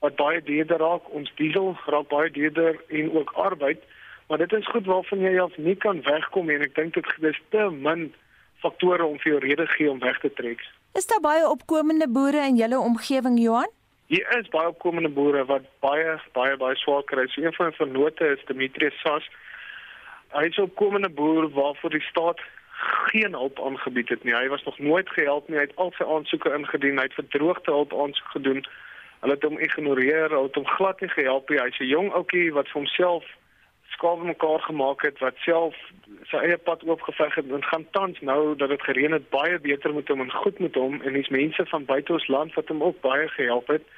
S14: wat baie duurder raak, ons diesel raak baie duurder en ook arbeid. Maar dit is goed waarvan jy self nie kan wegkom en ek dink dit is te min faktore om vir jou rede gee om weg te trek.
S2: Is daar baie opkomende boere in julle omgewing Johan?
S14: Hier is baie opkomende boere wat baie baie baie swaar kry. So een van hulle vernote is Demetrius Sas. Hy is 'n opkomende boer waarvoor die staat geen hulp aangebied het nie. Hy was nog nooit gehelp nie. Hy het al sy aansoeke ingedien. Hy het verdroogte hulp aansoek gedoen. Hulle het hom ignoreer. Hulle het hom glad nie gehelp nie. Hy's 'n jong ouetjie wat vir homself skaap mekaar gemaak het wat self sy eie pad oopgeveg het en gaan tans nou dat dit gereën het baie beter met hom en goed met hom en dis mense van buite ons land wat hom ook baie gehelp het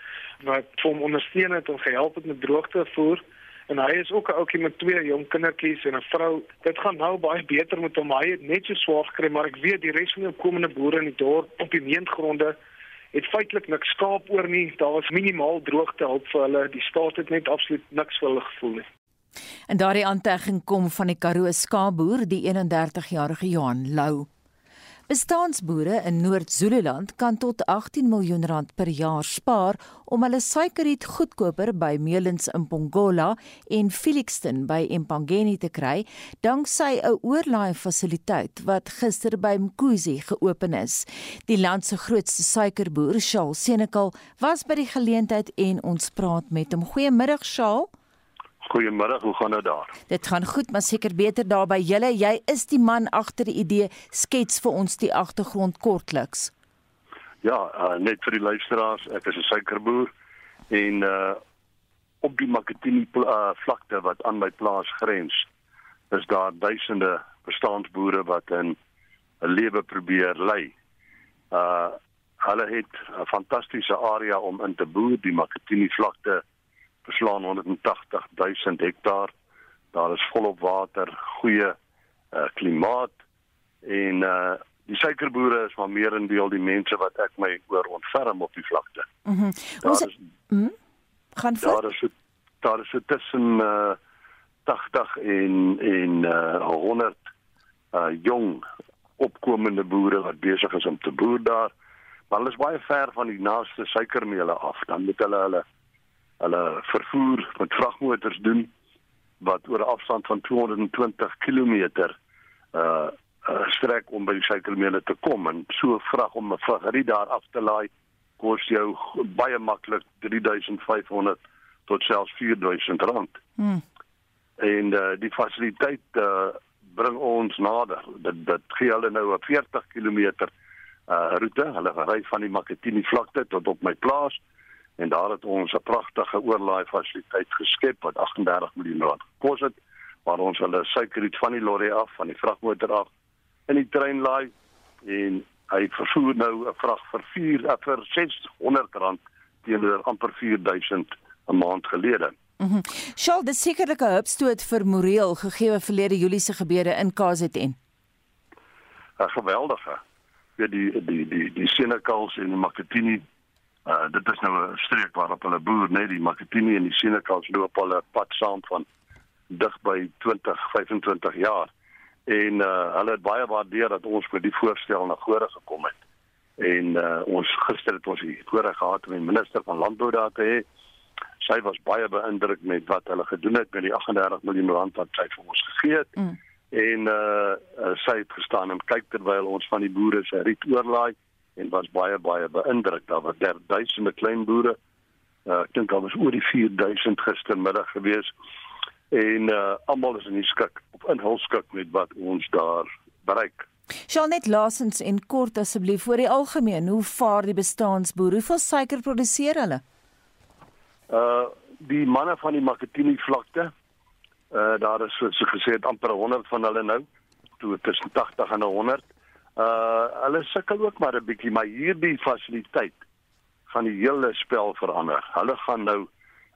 S14: wat hom ondersteun het en gehelp het met droogte voer en hy is ook 'n ouetjie met twee jong kindertjies en 'n vrou. Dit gaan nou baie beter met hom. Hy het net so swaar gekry maar ek weet die res van die komende boere in die dorp op die meentgronde het feitelik niks skaap oor nie. Daar was minimaal droogte hulp vir hulle. Die staat het net absoluut niks vir hulle gevoel nie
S2: En daardie aantegging kom van die Karoo skaapboer, die 31-jarige Johan Lou. Bestaansboere in Noord-Zululand kan tot 18 miljoen rand per jaar spaar om hulle suikerriet goedkoper by Meulens in Pongola en Felixton by Empangeni te kry, danksy 'n oorlaai fasiliteit wat gister by Mkuzi geopen is. Die land se grootste suikerboer, Charles Senekal, was by die geleentheid en ons praat met hom. Goeiemiddag, Charles.
S15: Goeiemôre, hoe gaan dit daar?
S2: Dit gaan goed, maar seker beter daar by julle. Jy is die man agter die idee. Skets vir ons die agtergrond kortliks.
S15: Ja, uh, net vir die luisteraars, ek is 'n suikerboer en uh op die Makatini uh, vlakte wat aan my plaas grens, is daar duisende bestaansboere wat in 'n lewe probeer lei. Uh hulle het 'n fantastiese area om in te boer. Die Makatini vlakte beslaan 180 000 hektaar. Daar is volop water, goeie uh, klimaat en uh die suikerboere is maar meer in deel die mense wat ek my oor ontferm op die vlakte.
S2: Mhm. Mm Ons mm, gaan
S15: voort. Daar is daar is tussen uh 80 en en uh 100 uh jong opkomende boere wat besig is om te boer daar. Maar hulle is baie ver van die naaste suikermeele af. Dan moet hulle hulle hulle vervoer met vragmotors doen wat oor 'n afstand van 220 km uh, uh strek om by die suikermeele te kom en so vrag om 'n vragry daar af te laai kos jou baie maklik 3500 tot selfs 4000 rand. Hmm. En uh, die fasiliteit uh bring ons nader. Dit dit gee hulle nou 'n 40 km uh roete. Hulle ry van die Makatini vlakte tot op my plaas en daar het ons 'n pragtige oorlaai fasiliteit geskep wat 38 miljoen rand gekos het waar ons hulle suikerriet van die lorry af van die vragmotor af in die trein laai en hy vervoer nou 'n vrag vir 4 uh, vir 600 rand teenoor amper 4000 'n maand gelede.
S2: Mhm. Mm Sjoe, dis sekerlik 'n hupstoot vir moreel gegee verlede Julie se gebeure in KZN.
S15: 'n Geweldige. Ja die die die die Senekals en die Makatini uh dit is nou 'n streek waarop hulle boer, net die Makatini en die Senekals loop al 'n pad saam van dig by 20, 25 jaar. En uh hulle het baie waardeer dat ons met die voorstel na vore gekom het. En uh ons gister het ons hier voorreg gehad om die minister van landbou daar te hê sy was baie beïndruk met wat hulle gedoen het met die 38 miljoen rand wat sy vir ons gegee het. Mm. En uh, uh sy het gestaan en kyk terwyl ons van die boere se riet oorlaai en was baie baie beïndruk. Daar was daar duisende klein boere. Uh ek dink daar was oor die 4000 gistermiddag gewees. En uh almal is in die skik op in hul skik met wat ons daar bereik.
S2: Sal net laasens en kort asseblief vir die algemeen, hoe vaar die bestaansboer? Hoeveel suiker produseer hulle?
S15: uh die manne van die Makatini vlakte uh daar is so gesê amper 100 van hulle nou toe tussen 80 en 100 uh hulle sukkel ook maar 'n bietjie maar hierdie fasiliteit gaan die hele spel verander. Hulle gaan nou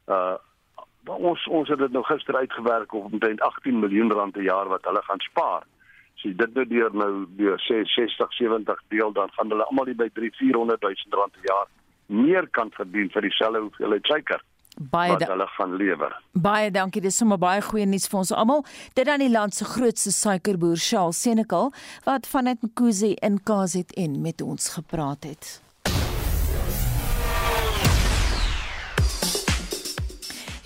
S15: uh ons ons het dit nou gister uitgewerk op omtrent 18 miljoen rand per jaar wat hulle gaan spaar. As jy dit nou deur nou deur sê 60 70 deel dan gaan hulle almal by 3 400 000 rand per jaar meer kan verdien vir dieselfde hoeveelheid suiker baie wat hulle gaan lewer.
S2: Baie dankie, dis sommer baie goeie nuus vir ons almal. Dit dan die land se grootste suikerboer, Charles Senekal, wat vanuit Mkuzi in KZN met ons gepraat het.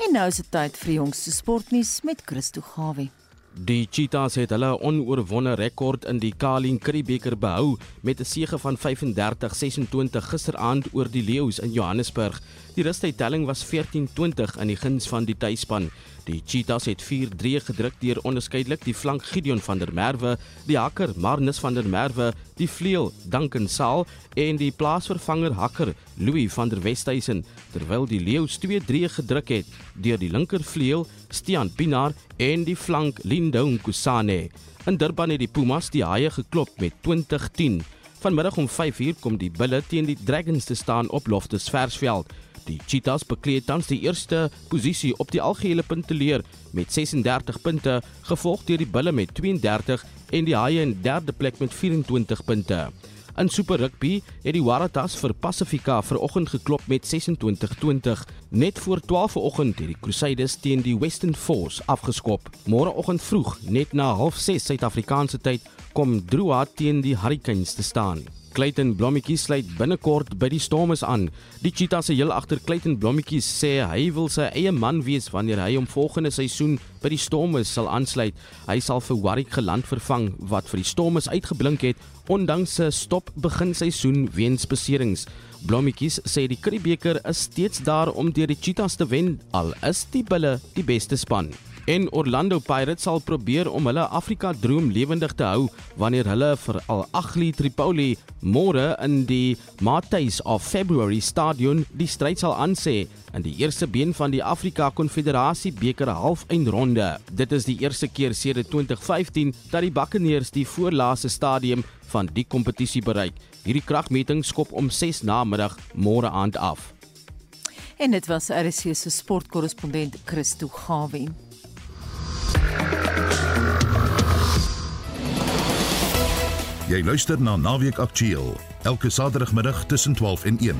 S2: En nou is dit tyd vir ons sportnuus met Christo Gawie.
S16: Die Cheetahs het hulle onoorwonde rekord in die Kalin Kribeker behou met 'n sege van 35-26 gisteraand oor die Leeu's in Johannesburg. Die rustydtelling was 14-20 in die guns van die tuisspan. Die Cheetahs het 4-3 gedruk deur onderskeidelik die flank Gideon van der Merwe, die hakker Marnus van der Merwe, die vleuel Duncan Saal en die plaasvervanger hakker Louis van der Westhuizen, terwyl die Leeu's 2-3 gedruk het deur die linker vleuel Stian Pinaar en die flank Lindo Nkusane. In Durban het die Pumas die Haie geklop met 20-10. Vanmiddag om 5:00 kom die Bulle teen die Dragons te staan op Loftus Versveld. Die Cheetahs bekleed tans die eerste posisie op die algehele punteleer met 36 punte, gevolg deur die Bulle met 32 en die Haie in derde plek met 24 punte. In Super Rugby het die Waratahs vir Pacifica vanoggend geklop met 26-20. Net voor 12 vanoggend het die Crusaders teen die Western Force afgeskop. Môreoggend vroeg, net na 06:30 Suid-Afrikaanse tyd, kom Drua teen die Hurricanes te staan. Clayton Blommetjies sluit binnekort by die Stormers aan. Die Cheetahs se heel agter Clayton Blommetjies sê hy wil sy eie man wees wanneer hy hom volgende seisoen by die Stormers sal aansluit. Hy sal vir Warwick geland vervang wat vir die Stormers uitgeblink het ondanks 'n stop begin seisoen weens beserings. Blommetjies sê die Curriebeeker is steeds daar om deur die Cheetahs te wen al is die Bulle die beste span. En Orlando Pirates sal probeer om hulle Afrika droom lewendig te hou wanneer hulle vir Al Ahly Tripoli môre in die Matthys of February Stadion die stryd sal aansê in die eerste been van die Afrika Konfederasie beker halfeindronde. Dit is die eerste keer sedert 2015 dat die Buccaneers die voorlaaste stadium van die kompetisie bereik. Hierdie kragmeting skop om 6 namiddag môre aand af.
S2: En dit was RC se sportkorrespondent Christo Gawin.
S1: Jy luister na Naweek Aktueel elke Saterdagmiddag tussen 12 en 1.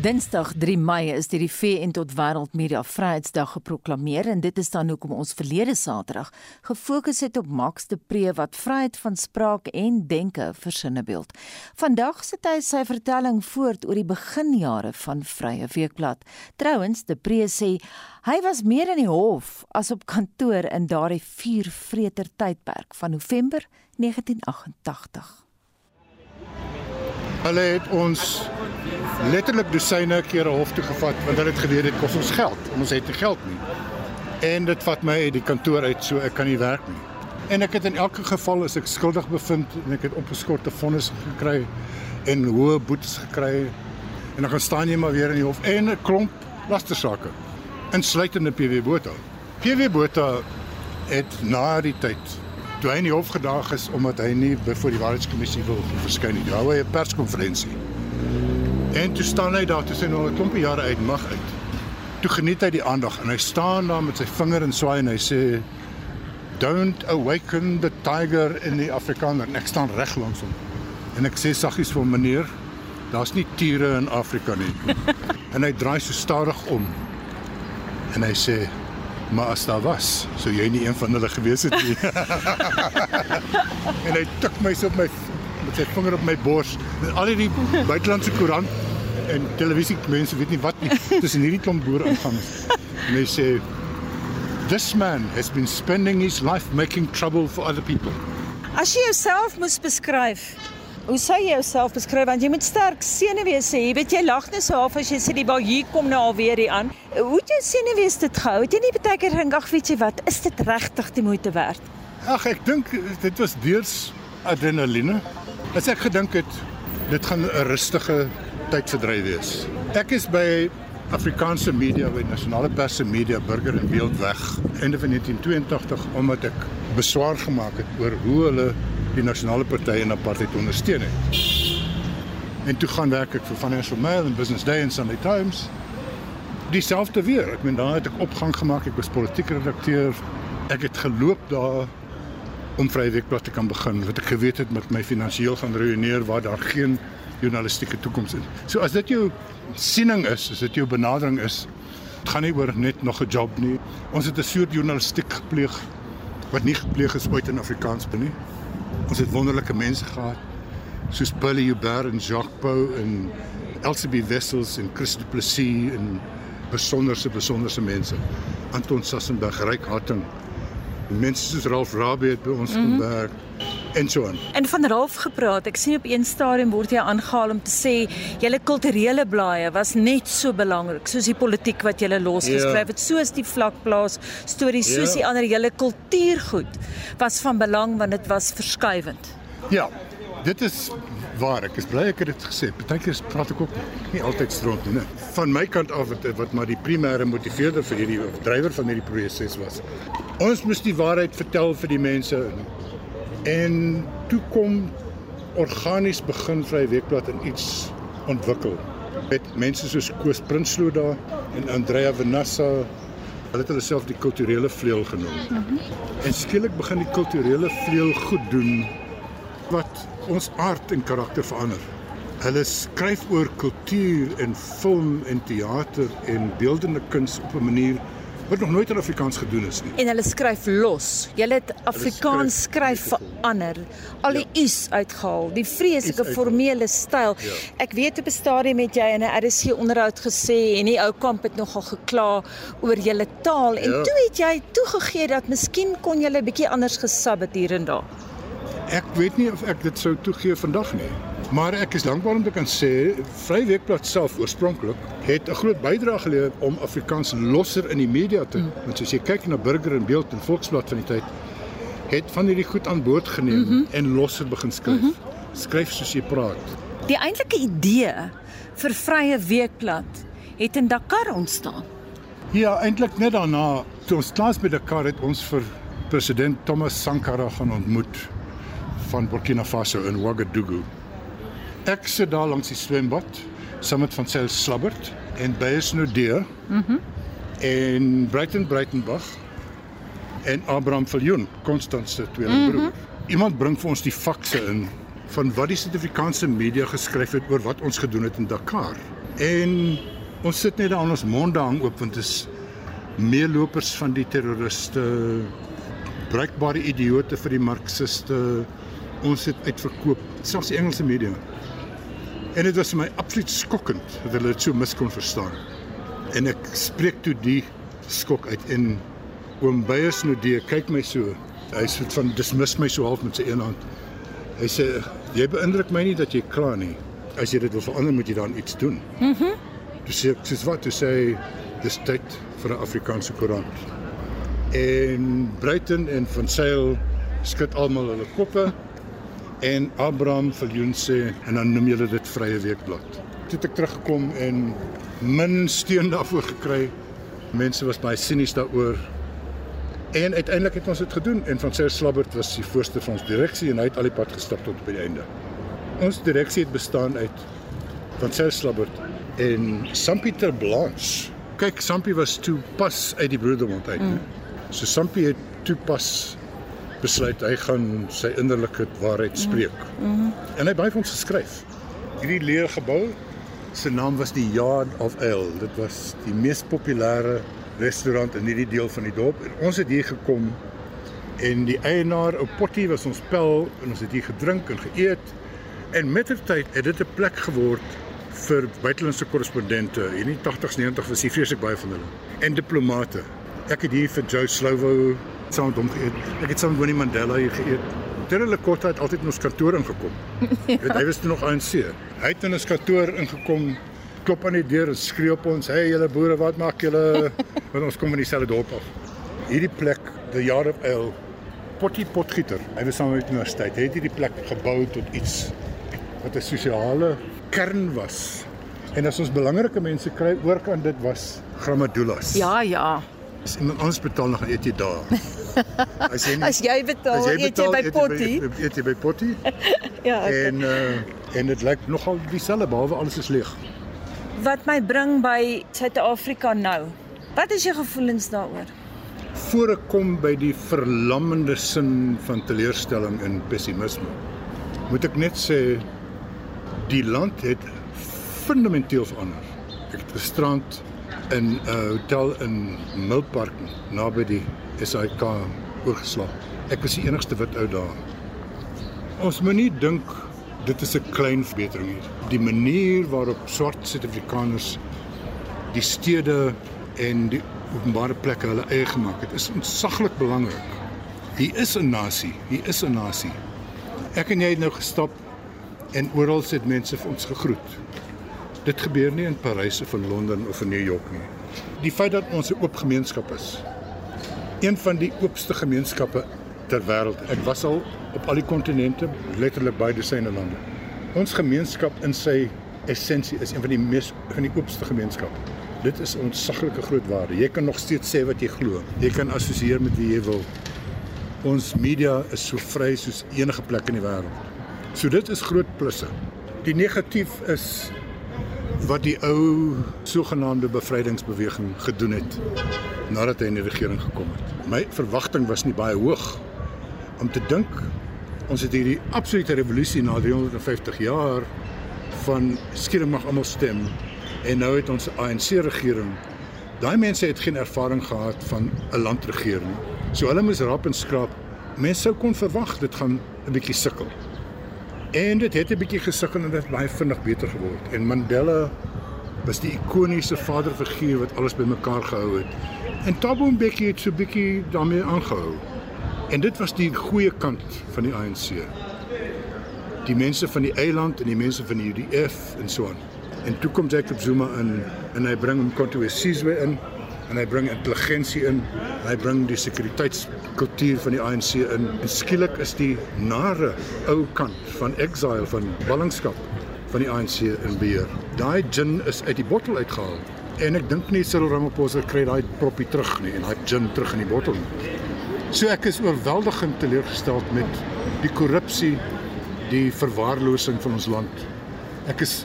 S2: Dinsdag 3 Mei is deur die VN tot Wêreld Media Vryheidsdag geproklaameer en dit is dan hoekom ons verlede Saterdag gefokus het op Max de Pre wat vryheid van spraak en denke versinne beeld. Vandag sit hy sy vertelling voort oor die beginjare van Vrye Weekblad. Trouwens, de Pre sê hy was meer in die hof as op kantoor in daardie vuurvreter tydperk van November 1988.
S17: Hulle het ons letterlik dosyne kere hof toe gevat want hulle het geweet dit kos ons geld. Ons het nie geld nie. En dit vat my uit die kantoor uit so ek kan nie werk nie. En ek het in elke geval as ek skuldig bevind en ek het opgeskorte vonnis gekry en hoë boetes gekry en dan gaan staan jy maar weer in die hof en 'n klomp lastersake insluitende PW Botha. PW Botha het na die tyd toe hy in die hof gedaag is omdat hy nie voor die waarheidskommissie wil verskyn nie. Hou hy 'n perskonferensie. En toe staan hy daar tussen al 'n klompie jare uit mag uit. Toe geniet hy die aandag en hy staan daar met sy vinger en swaai en hy sê don't awaken the tiger in the Afrikaner. En ek staan reg langs hom. En ek sê saggies vir meneer, daar's nie tiere in Afrika nie. en hy draai so stadig om. En hy sê maar as daar was, sou jy nie een van hulle gewees het nie. en hy tik my so op my met sy vinger op my bors. En al hierdie buitelandse koerant en televisie mense weet nie wat nie tussen hierdie klomp boere aangaan. En hy sê this man has been spending his life making trouble for other people.
S18: As jy jouself moes beskryf, hoe sou jy jouself beskryf want jy moet sterk senuwees hê. Jy weet jy lag net so half as jy sê die bal hier kom nou alweer hier aan. Hoe het jy senuwees dit gehou? Het jy nie baie keer gedink ag weet jy wat, is dit regtig die moeite werd?
S17: Ag ek dink dit was deurs adrenaline. As ek gedink het dit gaan 'n rustige tydverdryf wees. Ek is by Afrikaanse media by nasionale pers en media burger in beeld weg einde van 1982 omdat ek beswaar gemaak het oor hoe hulle die nasionale party in apartheid ondersteun het. En toe gaan werk ek vir Financial Mail en Business Day en Sunday Times. Dieselfde weer. Ek meen daar het ek opgang gemaak. Ek was politieke redakteur. Ek het geloop daar om Vrye Weekblad te kan begin wat ek geweet het met my finansiëel gaan ruïneer waar daar geen journalistieke toekoms is. So as dit jou siening is, as dit jou benadering is, dit gaan nie oor net nog 'n job nie. Ons het 'n soort journalistiek gepleeg wat nie gepleeg is ooit in Afrikaans nie. Ons het wonderlike mense gehad soos Billy Hubert en Jacques Pau en Elsie Wessels en Christo Plessis en besonderse besonderse mense. Anton Sassenberg, Ryk Hatting, mense soos Ralph Rabie het by ons mm -hmm. gewerk en so aan.
S18: En van Ralph gepraat, ek sien op een stadium word jy aangehaal om te sê julle kulturele blaaie was net so belangrik soos die politiek wat julle losgeskryf het, ja. soos die vlakplaas stories, ja. soos die ander julle kultuurgoed was van belang want dit was verskuivend.
S17: Ja. Dit is waar ek is bly ek het dit gesê. Partykeer praat ek ook nie altyd stront nie. Van my kant af wat wat maar die primêre motiveerder vir hierdie drywer van hierdie proses was. Ons moes die waarheid vertel vir die mense En toe kom organies begin vry weekblad in iets ontwikkel. Met mense soos Koos Prinsloo daar en Andrea Vanassa, hulle het hulle self die kulturele vleuel genoem. Mm -hmm. En skielik begin die kulturele vleuel goed doen wat ons aard en karakter verander. Hulle skryf oor kultuur en film en teater en beeldende kuns op 'n manier wat nog nooit in Afrikaans gedoen is nie.
S18: En hulle skryf los. Julle het Afrikaans skryf verander. Al die ja. u's uitgehaal, die vreeslike formele styl. Ja. Ek weet op 'n stadium met jy in 'n RSC onderhoud gesê en die ou kamp het nogal gekla oor julle taal en ja. toe het jy toegegee dat miskien kon julle 'n bietjie anders gesabbat hier en daar.
S17: Ek weet nie of ek dit sou toegee vandag nie. Maar ek is dankbaar om te kan sê Vrye Weekblad self oorspronklik het 'n groot bydrae gelewer om Afrikaans losser in die media te. Mm. Want as jy kyk na Burger en Beeld en Volksblad van die tyd, het van hierdie goed aan boord geneem mm -hmm. en losser begin skryf. Mm -hmm. Skryf soos jy praat.
S18: Die eintlike idee vir Vrye Weekblad het in Dakar ontstaan.
S17: Ja, eintlik net daarna, toe ons klaar by Dakar het ons vir president Thomas Sankara gaan ontmoet van Burkina Faso in Ouagadougou. Ek sit daar langs die swembad saam met van Sel Slabbert en Beyers Nodee. Mhm. Mm en Brighton Breitenberg en Abraham Viljoen, Constant se tweelingbroer. Mm -hmm. Iemand bring vir ons die fakse in van wat die Suid-Afrikaanse media geskryf het oor wat ons gedoen het in Dakar. En ons sit net daar aan ons monde hang oop want dit is meelopers van die terroriste, bruikbare idioote vir die marxiste. Ons het uitverkoop, selfs die Engelse media. En dit was vir my absoluut skokkend dat hulle dit so mis kon verstaan. En ek spreek toe die skok uit en oom Beyers Nodee kyk my so. Hy sê van dismiss my so half met sy een hand. Hy sê jy beïndruk my nie dat jy kla nie. As jy dit wil verander moet jy dan iets doen. Mhm. Mm dis sê ek sê wat jy sê dis tyd vir 'n Afrikaanse koerant. En Bruiten en van Sail skud almal hulle koppe en Abraham Viljoen sê en dan noem julle dit Vrye Weekblad. Toe het ek teruggekom en min steun daarvoor gekry. Mense was baie sinies daaroor En uiteindelik het ons dit gedoen en van Sir Slabbert was die voorste van ons direksie en hy het al die pad gestap tot by die einde. Ons direksie het bestaan uit van Sir Slabbert en Sampieter Blanche. Kyk, Sampie was toe pas uit die broedermond uit. Mm. So Sampie het toe pas besluit hy gaan sy innerlike waarheid spreek. Mm. Mm. En hy het baie vir ons geskryf. Hierdie leer gebou se naam was die Yard of Ale. Dit was die mees populêre restaurant in hierdie deel van die dorp. En ons het hier gekom en die eienaar, ou Potty was ons pel en ons het hier gedrink en geëet. En mettertyd het dit 'n plek geword vir buitelandse korrespondente. In die 80s 90s was hier vreeslik baie van hulle. En diplomate. Ek het hier vir Joe Slovo saam met hom geëet. Ek het saam met Winnie Mandela hier geëet. Terwyl Kota het altyd in ons kantoor ingekom. ja. Hy was toe nog ANC. Hy het in ons kantoor ingekom klop aan die deur en skree op ons, "Hey julle boere, wat maak julle?" Want ons kom van dieselfde dorp af. Hierdie plek, the Yard of Ale, Potty Potgieter. Hy was saam met die universiteit. Hy het hierdie plek gebou tot iets wat 'n sosiale kern was. En as ons belangrike mense kry, oor kan dit was Gramadulas.
S18: Ja, ja.
S17: As iemand ons betaal nog eet jy daar.
S18: As jy, nie, as jy betaal, as jy betaal eet jy by Potty.
S17: Eet jy by Potty?
S18: ja.
S17: Okay. En uh en dit lyk nogal dieselfde behalwe alles is leeg
S18: wat my bring by Suid-Afrika nou. Wat is jou gevoelens daaroor?
S17: Voor ek kom by die verlammende sin van teleurstelling en pessimisme, moet ek net sê die land het fundamenteel verander. Ek het gisterand in 'n uh, hotel in Milpark naby die SAK oorgeslaap. Ek was die enigste wit ou daar. Ons moenie dink dit is 'n klein verbetering hier. Die manier waarop swart Suid-Afrikaners die stede en die openbare plekke hulle eie gemaak het, is ontsaglik belangrik. Hier is 'n nasie, hier is 'n nasie. Ek en jy het nou gestap en oral sit mense vir ons gegroet. Dit gebeur nie in Parys of in Londen of in New York nie. Die feit dat ons 'n oop gemeenskap is. Een van die oopste gemeenskappe ter wêreld. Ek was al op al die kontinente, letterlik beide syne lande. Ons gemeenskap in sy essensie is een van die mees van die oopste gemeenskappe. Dit is 'n ontsaglike groot waarde. Jy kan nog steeds sê wat jy glo. Jy kan assosieer met wie jy wil. Ons media is so vry soos enige plek in die wêreld. So dit is groot plusse. Die negatief is wat die ou sogenaamde bevrydingsbeweging gedoen het nadat hy in die regering gekom het. My verwagting was nie baie hoog om te dink ons het hierdie absolute revolusie na 350 jaar van skielik mag almal stem en nou het ons 'n ANC regering. Daai mense het geen ervaring gehad van 'n landregering. So hulle moes rap en skraap. Mense sou kon verwag dit gaan 'n bietjie sukkel. En dit het 'n bietjie gesukkel en dit baie vinnig beter geword. En Mandela was die ikoniese vaderfiguur wat alles bymekaar gehou het. En Thabo Mbeki het so 'n bietjie daarmee aangehou. En dit was die goeie kant van die ANC. die mense van die eiland en die mense van die UDF en so aan. En toe kom Jacob Zuma in en hy bring hom Kontoesizwe in en hy bring intelligensie in. Hy bring die sekuriteitskultuur van die ANC in. En skielik is die nare ou kant van exile van ballingskap van die ANC in beheer. Daai gin is uit die bottel uitgehaal. En ek dink nie Cyril Ramaphosa kry daai proppie terug nie en daai gin terug in die bottel nie. So ek is oorweldigend teleurgesteld met die korrupsie, die verwaarlosing van ons land. Ek is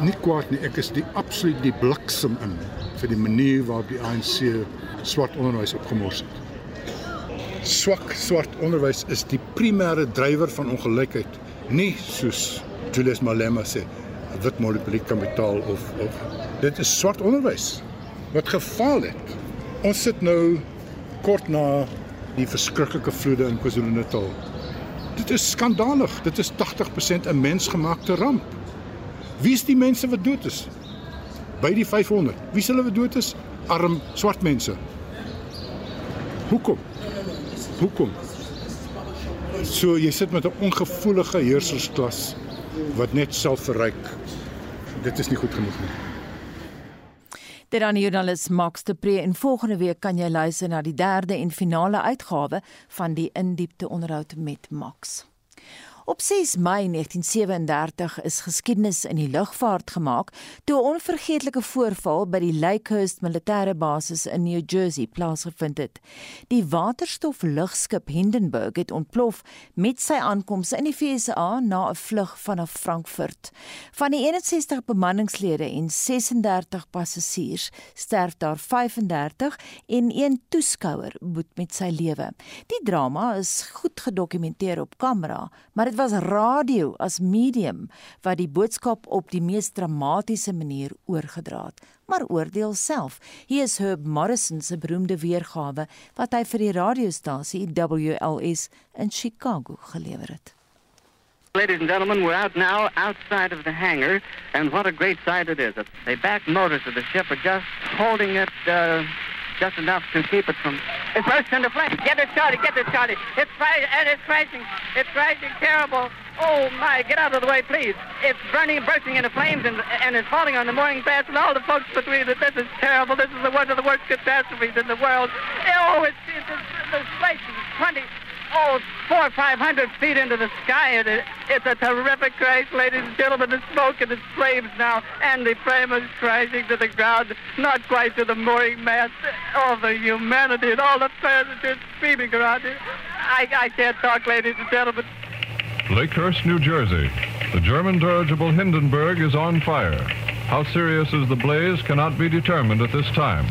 S17: nie kwaad nie, ek is die absoluut die bliksem in vir die manier waarop die ANC swart onderwys opgemors het. Swak swart onderwys is die primêre drywer van ongelykheid, nie soos Julius Malema sê, wit monopolie kapitaal of of dit is swart onderwys wat gefaal het. Ons sit nou kort na die verskriklike vloede in KwaZulu-Natal. Dit is skandalig. Dit is 80% 'n mensgemaakte ramp. Wie is die mense wat dood is? By die 500. Wie se hulle dood is? Arm swart mense. Hoekom? Hoekom? So jy sit met 'n ongevoelige heersersklas wat net self verryk. Dit is nie goed genoeg nie.
S2: Dit aan die joernalis Max de Pre en volgende week kan jy luister na die derde en finale uitgawe van die indiepte onderhoud met Max. Op 6 Mei 1937 is geskiedenis in die lugvaart gemaak toe 'n onvergeetlike voorval by die Lakehurst militêre basis in New Jersey plaasgevind het. Die waterstoflugskip Hindenburg het ontplof met sy aankoms in die VSA na 'n vlug vanaf Frankfurt. Van die 61 bemanningslede en 36 passasiers sterf daar 35 en een toeskouer moet met sy lewe. Die drama is goed gedokumenteer op kamera, maar dit was radio as medium wat die boodskap op die mees dramatiese manier oorgedra het. Maar oordeel self. Hier is Herb Morrison se beroemde weergawe wat hy vir die radiostasie WLS in Chicago gelewer het.
S19: Ladies and gentlemen, we're out now outside of the hangar, and what a great sight it is. The back motors of the ship are just holding it uh, just enough to keep it from. It bursts into flames. Get it started. Get it started. It's rising and it's rising. It's rising terrible. Oh my! Get out of the way, please. It's burning, bursting into flames, and and it's falling on the morning mast and all the folks between it. This is terrible. This is the one of the worst catastrophes in the world. Oh, it's it's, it's the place is twenty oh, four or five hundred feet into the sky. It, it, it's a terrific crash, ladies and gentlemen. The smoke and the flames now, and the frame is crashing to the ground, not quite to the mooring mast. All the humanity and all the passengers screaming around it. I, I can't talk, ladies and gentlemen.
S20: Lakehurst, New Jersey. The German dirigible Hindenburg is on fire. How serious is the blaze cannot be determined at this time,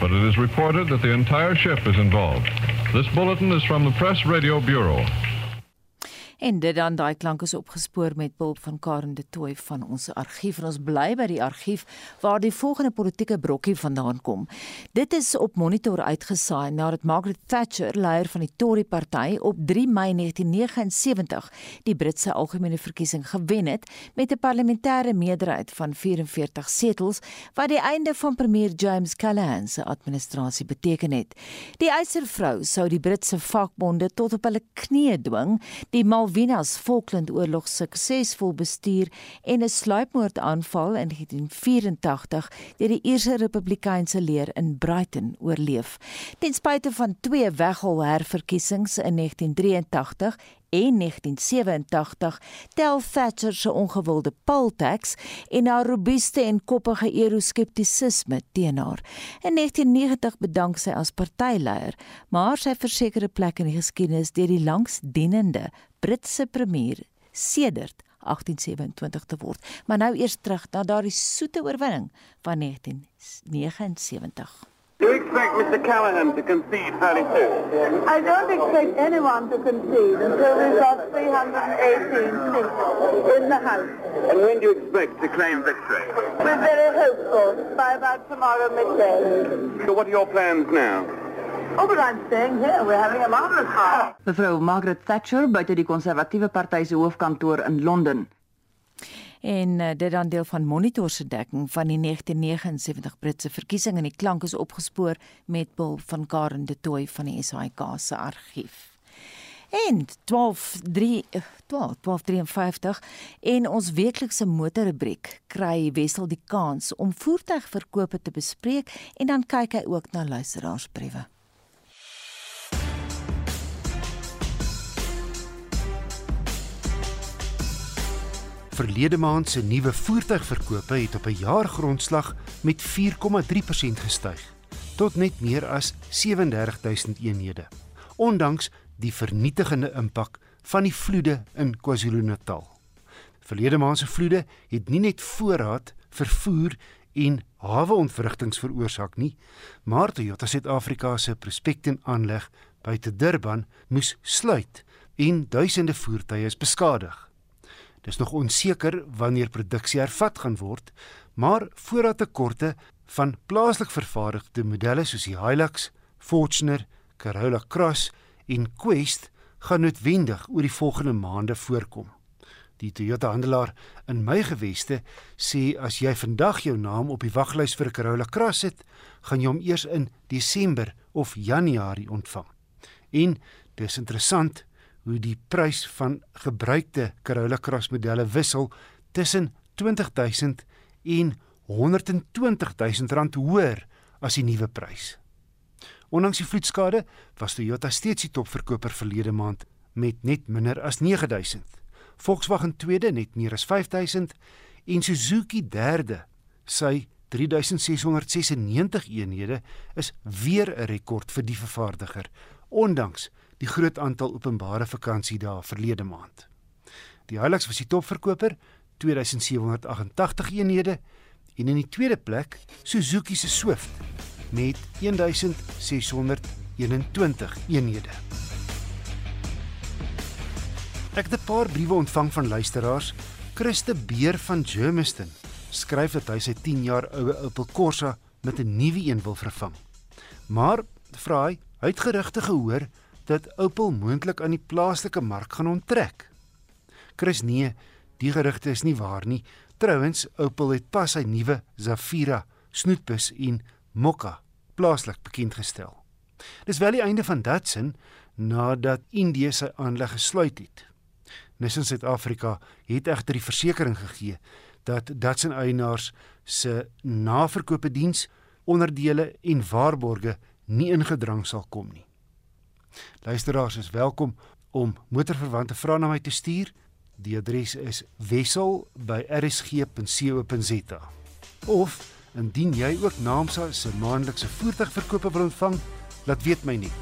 S20: but it is reported that the entire ship is involved. This bulletin is from the Press Radio Bureau.
S2: En dit dan daai klank is opgespoor met hulp van Karen de Tooy van ons argief en ons bly by die argief waar die volgende politieke brokkie vandaan kom. Dit is op monitor uitgesaai nadat Margaret Thatcher, leier van die Tory party, op 3 Mei 1979 die Britse algemene verkiesing gewen het met 'n parlementêre meerderheid van 44 setels wat die einde van premier James Callaghan se administrasie beteken het. Die eiservrou sou die Britse vakbonde tot op hulle knieë dwing, die Mal Malvinas Falklandoorlog suksesvol bestuur en 'n sluipmoordaanval in 1984 deur die Ierse Republikeinse leer in Brighton oorleef. Ten spyte van twee weghol herverkiesings in 1983 en 1987 tel Thatcher se ongewilde paltax en haar robuuste en koppige euroskeptisisme teen haar. In 1990 bedank sy as partyleier, maar sy versekerde plek in die geskiedenis deur die langsdienende Britse premier sedert 1827 te word. Maar nou eers terug na daardie soete oorwinning van 1979.
S21: Do you expect Mr. Callahan to concede fairly soon?
S22: I don't expect anyone to concede until we've got 318 seats in the House.
S21: And when do you expect to claim victory?
S22: We're very hopeful by about tomorrow midday.
S21: So what are your plans now?
S22: Oh, but I'm staying here. We're having a marvelous time.
S23: Mevrou Margaret Thatcher buite die konservatiewe party se hoofkantoor in Londen.
S2: En uh, dit dan deel van Monitor se dekking van die 1979 Britse verkiesing en die klank is opgespoor met behulp van Karen de Tooy van die SAK se argief. En 123 1253 en ons weeklikse motorrubriek kry Wessel die kans om voertuigverkope te bespreek en dan kyk hy ook na luisteraarsbriewe.
S24: Verlede maand se nuwe voertuigverkope het op 'n jaargrondslag met 4,3% gestyg tot net meer as 37000 eenhede. Ondanks die vernietigende impak van die vloede in KwaZulu-Natal. Verlede maand se vloede het nie net voorraad, vervoer en haweontwrigtings veroorsaak nie, maar Toyota Suid-Afrika se prospekting aanleg buite Durban moes sluit en duisende voertuie is beskadig. Dis nog onseker wanneer produksie hervat gaan word, maar voorraadtekorte van plaaslik vervaardigde modelle soos die Hilux, Fortuner, Corolla Cross en Quest gaan noodwendig oor die volgende maande voorkom. Die Toyota handelaar in my geweste sê as jy vandag jou naam op die waglys vir 'n Corolla Cross het, gaan jy hom eers in Desember of Januarie ontvang. En dis interessant hoe die prys van gebruikte Corolla Cross modelle wissel tussen 20000 en 120000 rand hoër as die nuwe prys. Ondanks die vloedskade was Toyota steeds die topverkoper verlede maand met net minder as 9000. Volkswagen tweede net meer as 5000 en Suzuki derde. Sy 3696 eenhede is weer 'n rekord vir die vervaardiger ondanks die groot aantal openbare vakansiedae verlede maand. Die Hilux was die topverkoper 2788 eenhede en in die tweede plek Suzuki se Swift met 1621 eenhede. Ek het 'n paar briewe ontvang van luisteraars. Christe Beer van Germiston skryf dat hy sy 10 jaar oue Opel Corsa met 'n nuwe een wil vervang. Maar vra hy, hy het gerugte gehoor dat Opel moontlik aan die plaaslike mark gaan onttrek. Chris nee, die gerugte is nie waar nie. Trouwens, Opel het pas sy nuwe Zafira snoetbus en Mokka plaaslik bekend gestel. Dis wel die einde van Datsun nadat Indië sy aanleg gesluit het. Nissan Suid-Afrika het egter die versekering gegee dat Datsun eienaars se naverkope diens, onderdele en waarborge nie ingedrang sal kom nie. Luisteraars is welkom om motorverwante vrae na my te stuur. Die adres is wissel@rsg.co.za. Of Indien jy ook Naamsa se maandelikse voertuigverkope wil ontvang, laat weet my net.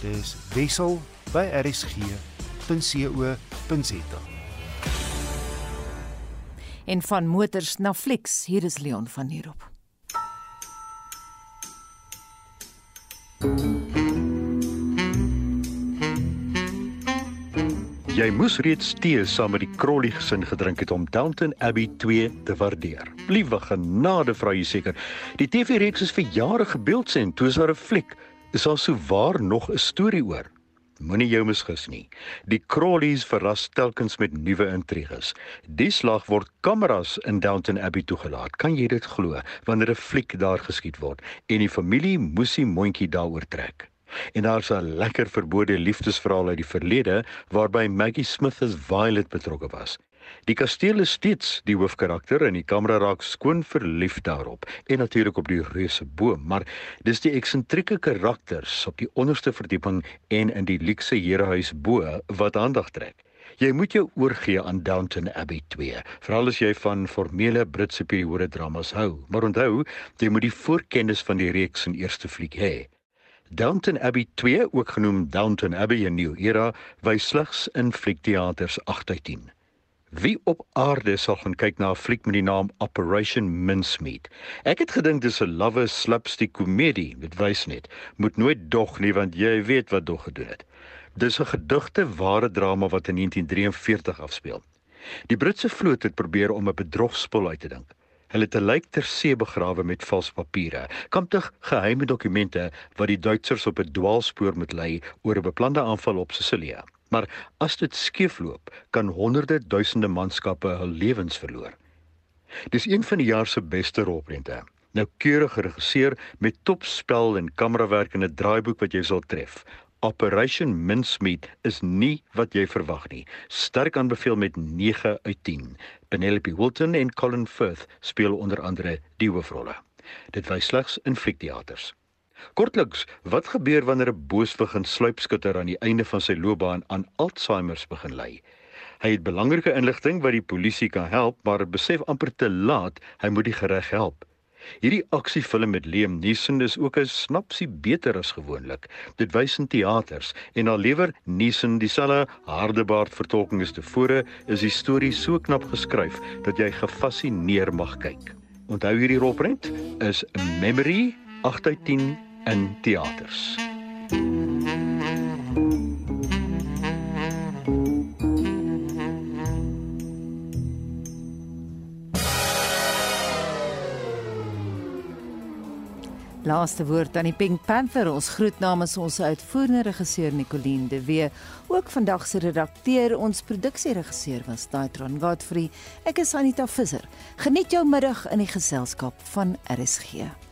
S24: Dis wissel@rsg.co.za.
S2: En van motors na Flix, hier is Leon van Heerop.
S25: Jy moes reeds tee saam met die Crowley gesin gedrink het om Downton Abbey 2 te waardeer. Liewe genade, vra jy seker. Die TV-reeks is vir jare gebeeld en toe daar 'n fliek. Is daar sou waar nog 'n storie oor? Moenie jou misgis nie. Die Crawleys verras telkens met nuwe intriges. Die slag word kameras in Downton Abbey toegelaat. Kan jy dit glo wanneer 'n fliek daar geskiet word en die familie moes die mondjie daaroor trek? En daar's 'n lekker verbode liefdesverhaal uit die verlede waarby Maggie Smith as Violet betrokke was. Die kasteel is steeds die hoofkarakter en die kamera raak skoon verlief daarop en natuurlik op die reuse boom, maar dis die eksentrieke karakters op die onderste verdieping en in die luukse herehuis bo wat aandag trek. Jy moet jou oorgee aan Downton Abbey 2, veral as jy van formele Britse periode dramas hou. Maar onthou, jy moet die voorkennis van die reeks in eerste fliek hê. Downton Abbey 2, ook genoem Downton Abbey: A New Era, wys slegs in fliekteaters 8 uit 10. Wie op aarde sal gaan kyk na 'n fliek met die naam Operation Mincemeat? Ek het gedink dis 'n lawwe slapstick komedie, dit wys net. Moet nooit dog nie want jy weet wat dog gedoen het. Dis 'n gedigte ware drama wat in 1943 afspeel. Die Britse vloot het probeer om 'n bedrogspul uit te dink. Hulle het 'n lijk ter see begrawe met vals papiere, kamptig geheime dokumente wat die Duitsers op 'n dwaalspoor moet lei oor 'n beplande aanval op Sicilië. Maar as dit skeefloop, kan honderde duisende manskappe hul lewens verloor. Dis een van die jaar se beste rolprente. Nou keurig geregisseer met topspel en kamerawerk en 'n draaiboek wat jy sal tref. Operation Mincemeat is nie wat jy verwag nie. Sterk aanbeveel met 9 uit 10. Penelope Wilton en Colin Firth speel onder andere die hoofrolle. Dit wys slegs in fliekteaters. Kortliks, wat gebeur wanneer 'n booswig en sluipskutter aan die einde van sy loopbaan aan Alzheimer begin ly? Hy het belangrike inligting wat die polisie kan help, maar besef amper te laat hy moet die gereg help. Hierdie aksiefilm met Liam Neeson is ook 'n snapsie beter as gewoonlik. Dit wys in teaters en al lewer Neeson dieselfde hardebaard vertolking as tevore, is die storie so knap geskryf dat jy gefassineer mag kyk. Onthou hierdie rolprent is Memory 8 uit 10 in teaters.
S2: Laaste woord aan die Pink Panther. Ons groet namens ons uitvoerende regisseur Nicoline de Wee, ook vandag se redakteur, ons produksieregisseur was Daitron Godfrey. Ek is Anita Visser. Geniet jou middag in die geselskap van RSG.